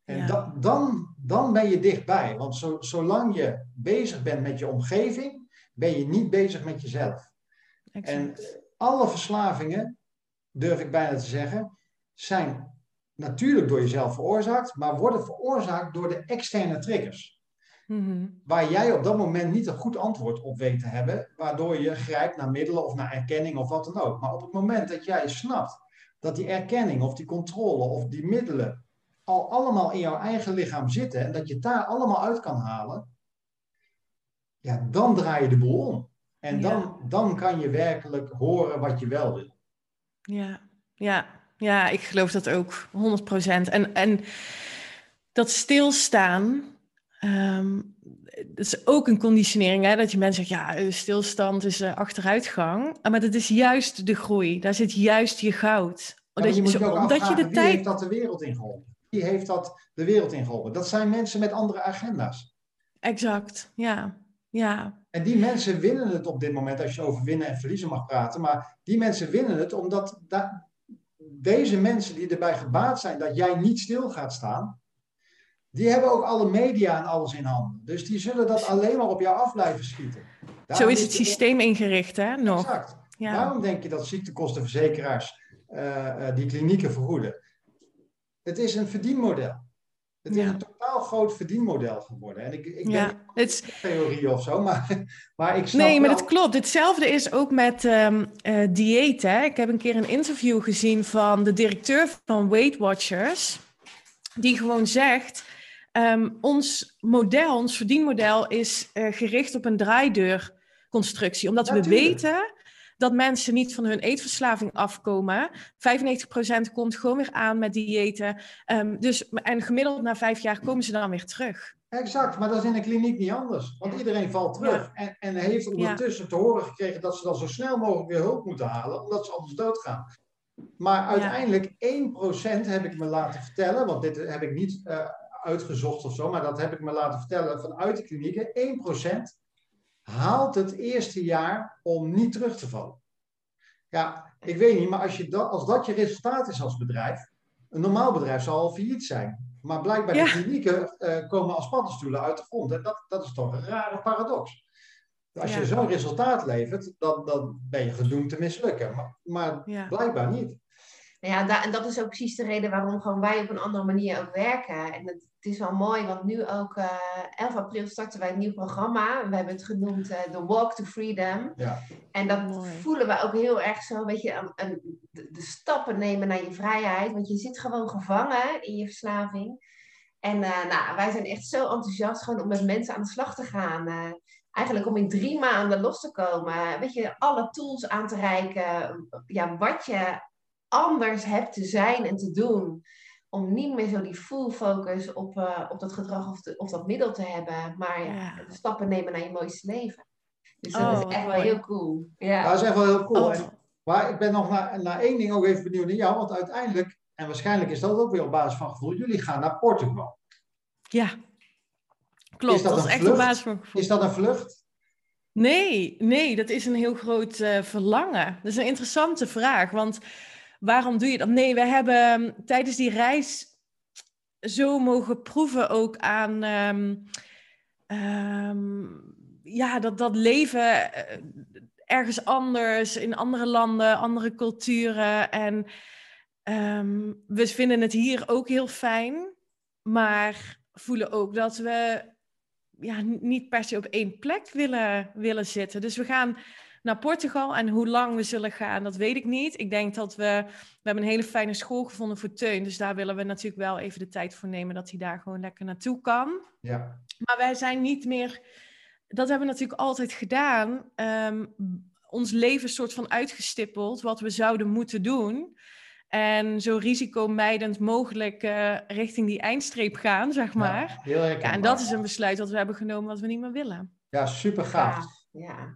En Ja. dan, dan ben je dichtbij. Want zo, zolang je bezig bent met je omgeving, ben je niet bezig met jezelf. En alle verslavingen, durf ik bijna te zeggen, zijn natuurlijk door jezelf veroorzaakt, maar worden veroorzaakt door de externe triggers. Mhm. Waar jij op dat moment niet een goed antwoord op weet te hebben, waardoor je grijpt naar middelen of naar erkenning of wat dan ook. Maar op het moment dat jij snapt dat die erkenning of die controle of die middelen al allemaal in jouw eigen lichaam zitten en dat je het daar allemaal uit kan halen, ja, dan draai je de boel om. En dan, Ja. dan kan je werkelijk horen wat je wel wil. Ja, ja, ja, ik geloof dat ook, 100%. En, en dat stilstaan, ehm, dat is ook een conditionering, hè? dat je mensen zegt, ja, eh, stilstand is eh, achteruitgang. Ah, Maar dat is juist de groei, daar zit juist je goud. Maar Dat je zo- omdat je de wie heeft tijd... dat de wereld ingeholpen? Wie heeft dat de wereld ingeholpen? Dat zijn mensen met andere agenda's. Exact, ja, ja, En die mensen winnen het op dit moment, als je over winnen en verliezen mag praten. Maar die mensen winnen het omdat da- deze mensen die erbij gebaat zijn dat jij niet stil gaat staan, die hebben ook alle media en alles in handen. Dus die zullen dat alleen maar op jou af blijven schieten. Zo is het systeem ingericht, hè, nog. Exact. Ja, Waarom denk je dat ziektekostenverzekeraars eh, eh, die klinieken vergoeden? Het is een verdienmodel. Het is Ja. een totaal groot verdienmodel geworden. En ik, ik ja. denk Het is, theorie of zo, maar, maar ik snap Nee, maar dat klopt. Hetzelfde is ook met eh, dieet. Hè. Ik heb een keer een interview gezien van de directeur van Weight Watchers. Die gewoon zegt, ehm, ons model, ons verdienmodel is eh, gericht op een draaideurconstructie. Omdat we weten dat mensen niet van hun eetverslaving afkomen. 95% komt gewoon weer aan met diëten. Ehm, dus, en gemiddeld na vijf jaar komen ze dan weer terug. Exact, maar dat is in een kliniek niet anders. Want iedereen valt terug. En, en heeft ondertussen te horen gekregen dat ze dan zo snel mogelijk weer hulp moeten halen, omdat ze anders doodgaan. Maar uiteindelijk 1% heb ik me laten vertellen, want dit heb ik niet eh, uitgezocht of zo, maar dat heb ik me laten vertellen vanuit de klinieken. 1% haalt het eerste jaar om niet terug te vallen. Ja, ik weet niet, maar als, je dat, als dat je resultaat is als bedrijf, een normaal bedrijf zal al failliet zijn. Maar blijkbaar Ja. de klinieken eh, komen als paddenstoelen uit de grond. En dat, dat is toch een rare paradox. Als Ja. je zo'n resultaat levert, dan, dan ben je gedoemd te mislukken. Maar, maar Ja. blijkbaar niet. Nou ja, da- en dat is ook precies de reden waarom gewoon wij op een andere manier ook werken. En het, het is wel mooi, want nu ook eh 11 april starten wij een nieuw programma. We hebben het genoemd eh The Walk to Freedom. Ja. En dat Mooi. voelen we ook heel erg zo, weet je, een, een- de, stappen nemen naar je vrijheid. Want je zit gewoon gevangen in je verslaving. En eh, nou, wij zijn echt zo enthousiast gewoon om met mensen aan de slag te gaan. Eh, eigenlijk om in drie maanden los te komen. Weet je, alle tools aan te reiken. Ja, wat je anders hebt te zijn en te doen. Om niet meer zo die full focus op, eh, op dat gedrag of, de- of dat middel te hebben. Maar ja, Ja. de stappen nemen naar je mooiste leven. Dus dat Oh, is wat echt wel mooi. heel cool. Ja. Dat is echt wel heel cool. Oh. Maar ik ben nog naar, naar één ding ook even benieuwd naar jou. Want uiteindelijk, en waarschijnlijk is dat ook weer op basis van gevoel, jullie gaan naar Portugal. Ja, klopt. Is dat dat is een echt vlucht? op basis van gevoel. Is dat een vlucht? Nee, nee, dat is een heel groot eh, verlangen. Dat is een interessante vraag, want waarom doe je dat? Nee, we hebben um, tijdens die reis zo mogen proeven ook aan ehm, ehm, ja, dat, dat leven eh, ergens anders, in andere landen, andere culturen. En ehm, we vinden het hier ook heel fijn, maar voelen ook dat we ja, niet per se op één plek willen, willen zitten. Dus we gaan naar Portugal en hoe lang we zullen gaan, dat weet ik niet. Ik denk dat we, we hebben een hele fijne school gevonden voor Teun, dus daar willen we natuurlijk wel even de tijd voor nemen dat hij daar gewoon lekker naartoe kan. Ja. Maar wij zijn niet meer, dat hebben we natuurlijk altijd gedaan, ehm, ons leven soort van uitgestippeld, wat we zouden moeten doen. En zo risicomijdend mogelijk eh, richting die eindstreep gaan, zeg maar. Ja, heel Ja, en dat is een besluit dat we hebben genomen wat we niet meer willen. Ja, super gaaf. Gaaf, Ja. Ja.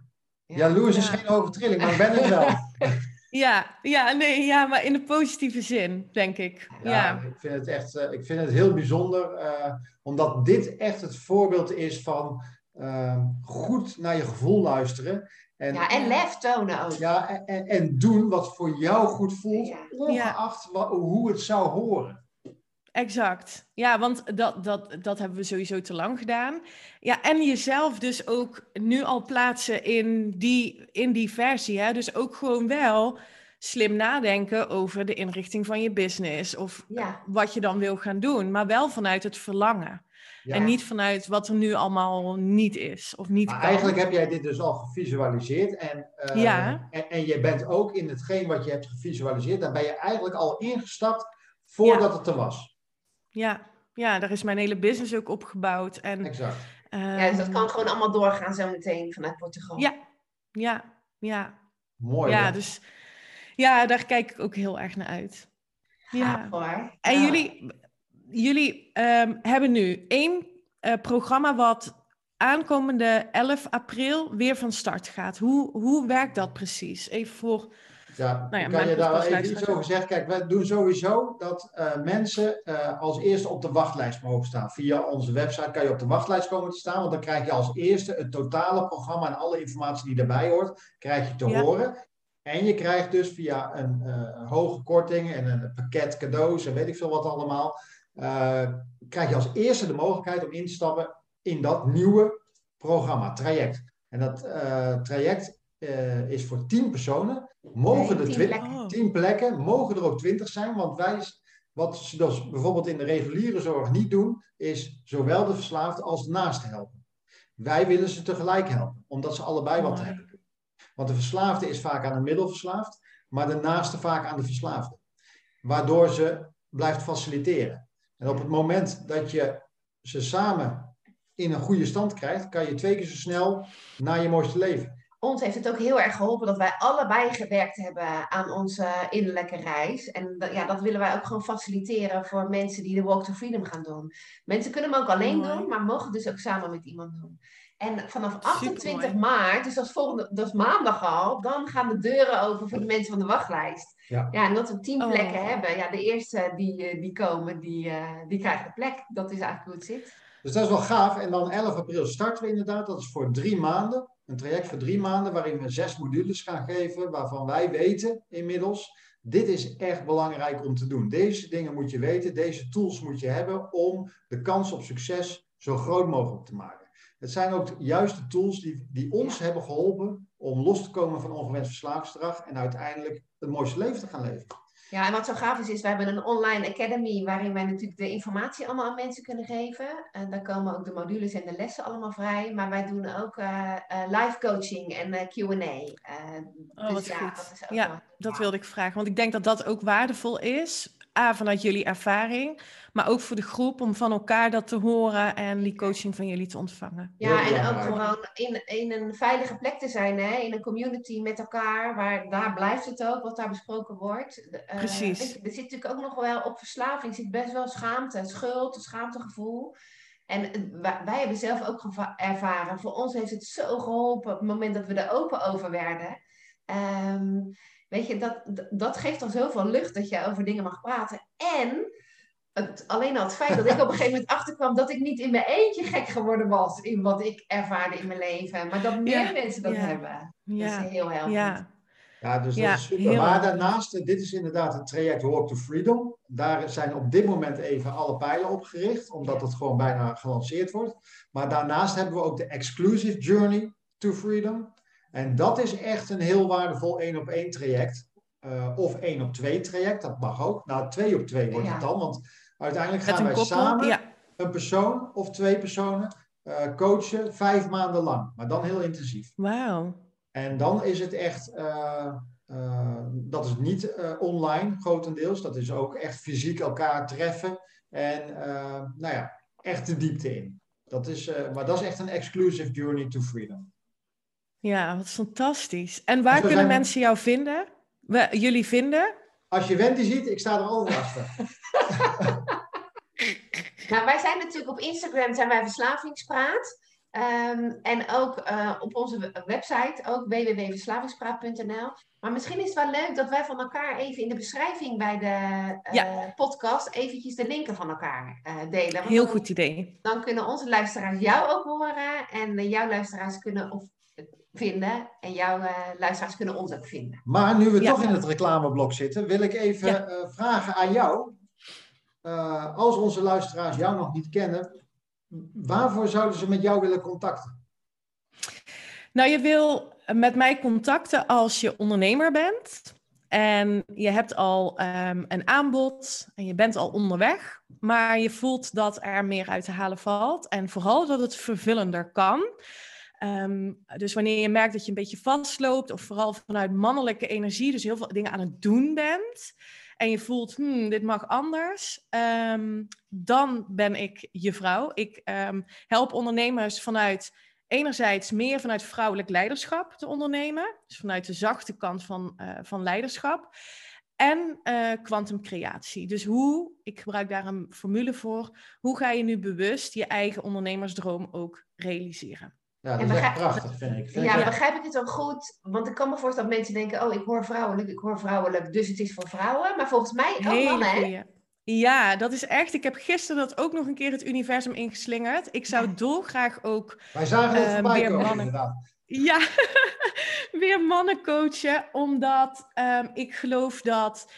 Jaloers is geen overtrilling, maar ik ben het wel. Ja, ja, nee, ja, maar in de positieve zin, denk ik. Ja, Ja, ik vind het echt eh, ik vind het heel bijzonder, eh, omdat dit echt het voorbeeld is van eh, goed naar je gevoel luisteren. En, Ja, en lef tonen ook. ja, en, en, en doen wat voor jou goed voelt, Ja. ongeacht hoe het zou horen. Exact. Ja, want dat, dat, dat hebben we sowieso te lang gedaan. Ja, en jezelf dus ook nu al plaatsen in die, in die versie. Hè? Dus ook gewoon wel slim nadenken over de inrichting van je business of Ja, wat je dan wil gaan doen, maar wel vanuit het verlangen. Ja. En niet vanuit wat er nu allemaal niet is of niet Maar kan. eigenlijk heb jij dit dus al gevisualiseerd. En, eh, Ja. en, en je bent ook in hetgeen wat je hebt gevisualiseerd, daar ben je eigenlijk al ingestapt voordat het er was. Ja, ja, daar is mijn hele business ook opgebouwd. En, Exact. ja dus dat kan gewoon allemaal doorgaan zometeen vanuit Portugal. Ja, ja, ja. Mooi. ja, hè? dus ja, daar kijk ik ook heel erg naar uit. Ja. Gaaf, hoor. En Ja. jullie, jullie ehm, hebben nu één eh, programma wat aankomende 11 april weer van start gaat. Hoe, hoe werkt dat precies? Even voor. Ja, Nou ja, kan je daar wel even iets over zeggen? Kijk, wij doen sowieso dat eh, mensen eh, als eerste op de wachtlijst mogen staan. Via onze website kan je op de wachtlijst komen te staan, want dan krijg je als eerste het totale programma en alle informatie die daarbij hoort, krijg je te Ja. horen. En je krijgt dus via een eh, hoge korting en een pakket cadeaus en weet ik veel wat allemaal, krijg je als eerste de mogelijkheid om in te stappen in dat nieuwe programma, traject. En dat traject eh, is voor 10 personen. Mogen Nee, er 10 twin- plekken. Oh. 10 plekken, mogen er ook 20 zijn, want wij, wat ze dus bijvoorbeeld in de reguliere zorg niet doen, is zowel de verslaafde als de naaste helpen. Wij willen ze tegelijk helpen, omdat ze allebei wat Mooi. hebben. Want de verslaafde is vaak aan een middel verslaafd, maar de naaste vaak aan de verslaafde. Waardoor ze blijft faciliteren. En op het moment dat je ze samen in een goede stand krijgt, kan je twee keer zo snel naar je mooiste leven. Ons heeft het ook heel erg geholpen dat wij allebei gewerkt hebben aan onze innerlijke reis. En dat- ja, dat willen wij ook gewoon faciliteren voor mensen die de Walk to Freedom gaan doen. Mensen kunnen hem ook alleen Mooi. doen, maar mogen dus ook samen met iemand doen. En vanaf 28 Supermooi. maart, dus dat is, volgende, dat is maandag al, dan gaan de deuren open voor de mensen van de wachtlijst. Ja. Ja, en dat we tien Oh. plekken hebben. Ja, de eerste die, eh, die komen, die, eh, die krijgen de plek. Dat is eigenlijk hoe het zit. Dus dat is wel gaaf. En dan 11 april starten we inderdaad. Dat is voor drie maanden. Een traject voor drie maanden waarin we zes modules gaan geven. Waarvan wij weten inmiddels, dit is echt belangrijk om te doen. Deze dingen moet je weten. Deze tools moet je hebben om de kans op succes zo groot mogelijk te maken. Het zijn ook juist de tools die, die ons hebben geholpen om los te komen van ongewenst verslavingsgedrag. En uiteindelijk het mooiste leven te gaan leven. Ja, en wat zo gaaf is, is we hebben een online academy waarin wij natuurlijk de informatie allemaal aan mensen kunnen geven. En daar komen ook de modules en de lessen allemaal vrij. Maar wij doen ook eh, eh, live coaching en eh, Q&A. Oh, dus wat ja, goed. dat is ook Ja, wel- dat wilde ik vragen. Want ik denk dat dat ook waardevol is. A, vanuit jullie ervaring. Maar ook voor de groep om van elkaar dat te horen en die coaching van jullie te ontvangen. Ja, en ook gewoon in, in een veilige plek te zijn, hè? in een community met elkaar, waar daar blijft het ook, wat daar besproken wordt. Eh, Precies. je, er zit natuurlijk ook nog wel op verslaving, zit best wel schaamte, schuld, een schaamtegevoel. En eh, wij, hebben zelf ook ervaren, voor ons heeft het zo geholpen op het moment dat we er open over werden. Ehm, weet je, dat, dat- dat geeft dan zoveel lucht dat je over dingen mag praten. En het, alleen al het feit dat ik op een gegeven moment achterkwam dat ik niet in mijn eentje gek geworden was in wat ik ervaarde in mijn leven. Maar dat meer Ja, mensen dat ja. hebben. Dat Ja, is heel helpend. ja. Ja, dus Ja, dat is super. Maar daarnaast, dit is inderdaad het traject Walk to Freedom. Daar zijn op dit moment even alle pijlen op gericht, omdat het gewoon bijna gelanceerd wordt. Maar daarnaast hebben we ook de Exclusive Journey to Freedom. En dat is echt een heel waardevol één op één traject. Eh, of één op twee traject, dat mag ook. Nou, twee op twee wordt Ja. het dan, want uiteindelijk gaan wij koppel. samen Ja, een persoon of twee personen eh, coachen vijf maanden lang. Maar dan heel intensief. wauw. En dan is het echt, eh, dat is niet online grotendeels, dat is ook echt fysiek elkaar treffen en nou ja, echt de diepte in. Dat is, maar dat is echt een exclusive journey to freedom. Ja, wat fantastisch. En waar kunnen zijn mensen jou vinden? We, jullie vinden? Als je Wendy ziet, ik sta er altijd achter. Nou, wij zijn natuurlijk op Instagram zijn wij Verslavingspraat. Ehm, en ook eh, op onze we- website, ook www.verslavingspraat.nl. Maar misschien is het wel leuk dat wij van elkaar even in de beschrijving bij de eh, Ja. podcast eventjes de linken van elkaar eh, delen. Want Heel goed idee. Dan kunnen onze luisteraars jou ook horen en jouw luisteraars kunnen of, vinden en jouw eh, luisteraars kunnen ons ook vinden. Maar nu we Ja. toch in het reclameblok zitten, wil ik even Ja. eh, vragen aan jou. Eh, als onze luisteraars jou nog niet kennen, waarvoor zouden ze met jou willen contacten? Nou, je wil met mij contacten als je ondernemer bent. En je hebt al ehm, een aanbod en je bent al onderweg, maar je voelt dat er meer uit te halen valt. En vooral dat het vervullender kan. Ehm, dus wanneer je merkt dat je een beetje vastloopt, of vooral vanuit mannelijke energie, dus heel veel dingen aan het doen bent, en je voelt, hmm, dit mag anders, ehm, dan ben ik je vrouw. Ik help ondernemers vanuit enerzijds meer vanuit vrouwelijk leiderschap te ondernemen, dus vanuit de zachte kant van, uh, van leiderschap. En kwantumcreatie. Uh, dus hoe, ik gebruik daar een formule voor, hoe ga je nu bewust je eigen ondernemersdroom ook realiseren? Ja, dat is echt prachtig, vind ik. ja, ik. begrijp ik het dan goed? Want ik kan me voorstellen dat mensen denken, oh, ik hoor vrouwelijk, ik hoor vrouwelijk, dus het is voor vrouwen. Maar volgens mij ook mannen, hè? Ja, dat is echt. Ik heb gisteren dat ook nog een keer het universum ingeslingerd. Ik zou dolgraag ook. Wij zagen het uh, weer komen, mannen. Inderdaad. Ja, weer mannen coachen, omdat um, ik geloof dat.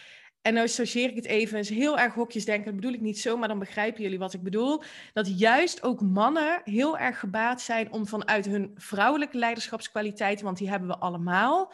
En nou associeer ik het even, is heel erg hokjes denken. Dat bedoel ik niet zo, maar dan begrijpen jullie wat ik bedoel. Dat juist ook mannen heel erg gebaat zijn om vanuit hun vrouwelijke leiderschapskwaliteiten, want die hebben we allemaal,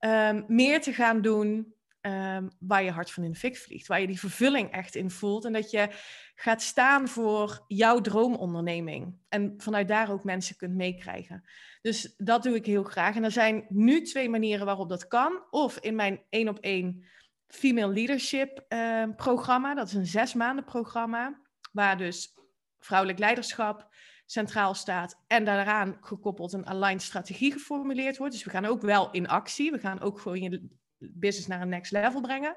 um, meer te gaan doen Ehm, waar je hart van in de fik vliegt. Waar je die vervulling echt in voelt. En dat je gaat staan voor jouw droomonderneming. En vanuit daar ook mensen kunt meekrijgen. Dus dat doe ik heel graag. En er zijn nu twee manieren waarop dat kan. Of in mijn één op één Female Leadership uh, programma. Dat is een zes maanden programma. Waar dus vrouwelijk leiderschap centraal staat. En daaraan gekoppeld een aligned strategie geformuleerd wordt. Dus we gaan ook wel in actie. We gaan ook gewoon je business naar een next level brengen.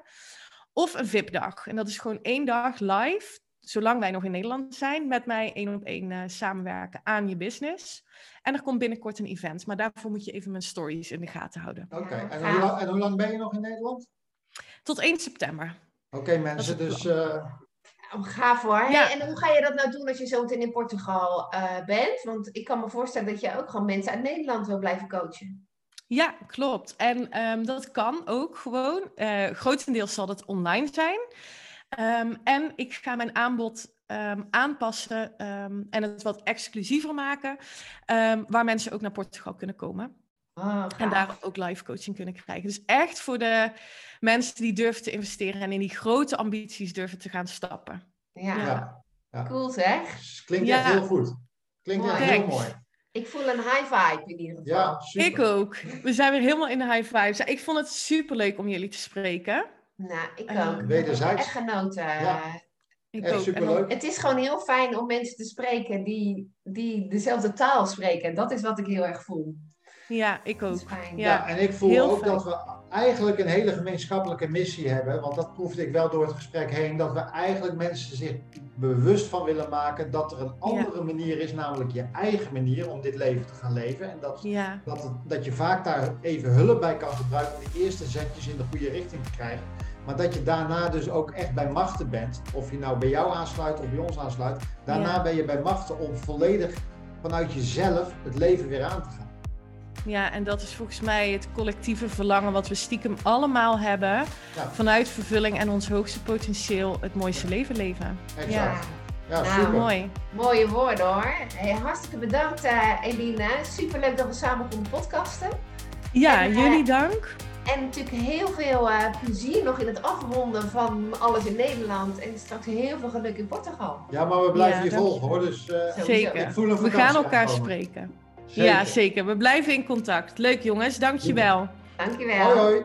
Of een VIP-dag. En dat is gewoon één dag live, zolang wij nog in Nederland zijn, met mij één op één uh, samenwerken aan je business. En er komt binnenkort een event, maar daarvoor moet je even mijn stories in de gaten houden. Oké, en, hoe lang, en hoe lang ben je nog in Nederland? Tot 1 september. Oké, mensen, dus. Uh... Gaaf hoor. Ja. en hoe ga je dat nou doen als je zo meteen in Portugal uh, bent? Want ik kan me voorstellen dat je ook gewoon mensen uit Nederland wil blijven coachen. Ja, klopt. En um, dat kan ook gewoon. Uh, grotendeels zal het online zijn. Um, en ik ga mijn aanbod um, aanpassen en het wat exclusiever maken, waar mensen ook naar Portugal kunnen komen. Oh, en daar ook live coaching kunnen krijgen. Dus echt voor de mensen die durven te investeren en in die grote ambities durven te gaan stappen. Ja, ja. ja. cool zeg. Klinkt echt heel goed. Klinkt echt heel mooi. Ik voel een high vibe in ieder geval. Ja, super. Ik ook. We zijn weer helemaal in de high vibe. Ik vond het super leuk om jullie te spreken. Nou, ik ook. Uh, Wederzijds. Echt genoten. Ja. Ik echt superleuk. Het is gewoon heel fijn om mensen te spreken die, die dezelfde taal spreken. En dat is wat ik heel erg voel. Ja, ik ook. Ja. ja. en ik voel ook dat we eigenlijk een hele gemeenschappelijke missie hebben. Want dat proefde ik wel door het gesprek heen. Dat we eigenlijk mensen zich bewust van willen maken dat er een andere manier is, namelijk je eigen manier om dit leven te gaan leven. En dat, dat, dat je vaak daar even hulp bij kan gebruiken om die eerste zetjes in de goede richting te krijgen. Maar dat je daarna dus ook echt bij machten bent. Of je nou bij jou aansluit of bij ons aansluit. Daarna ben je bij machten om volledig vanuit jezelf het leven weer aan te gaan. Ja, en dat is volgens mij het collectieve verlangen wat we stiekem allemaal hebben. Vanuit vervulling en ons hoogste potentieel het mooiste leven leven. Exact. Ja. Ja, nou, super. mooi. Mooie woorden hoor. Hey, hartstikke bedankt uh, Eline. Superleuk dat we samen konden podcasten. Ja, en, jullie uh, dank. En natuurlijk heel veel uh, plezier nog in het afronden van alles in Nederland. En straks heel veel geluk in Portugal. Ja, maar we blijven ja, je volgen hoor. Dus, Zeker. Ik voel een we gaan elkaar spreken. Ja, zeker. We blijven in contact. Leuk jongens, dankjewel. Dankjewel. Hoi hoi.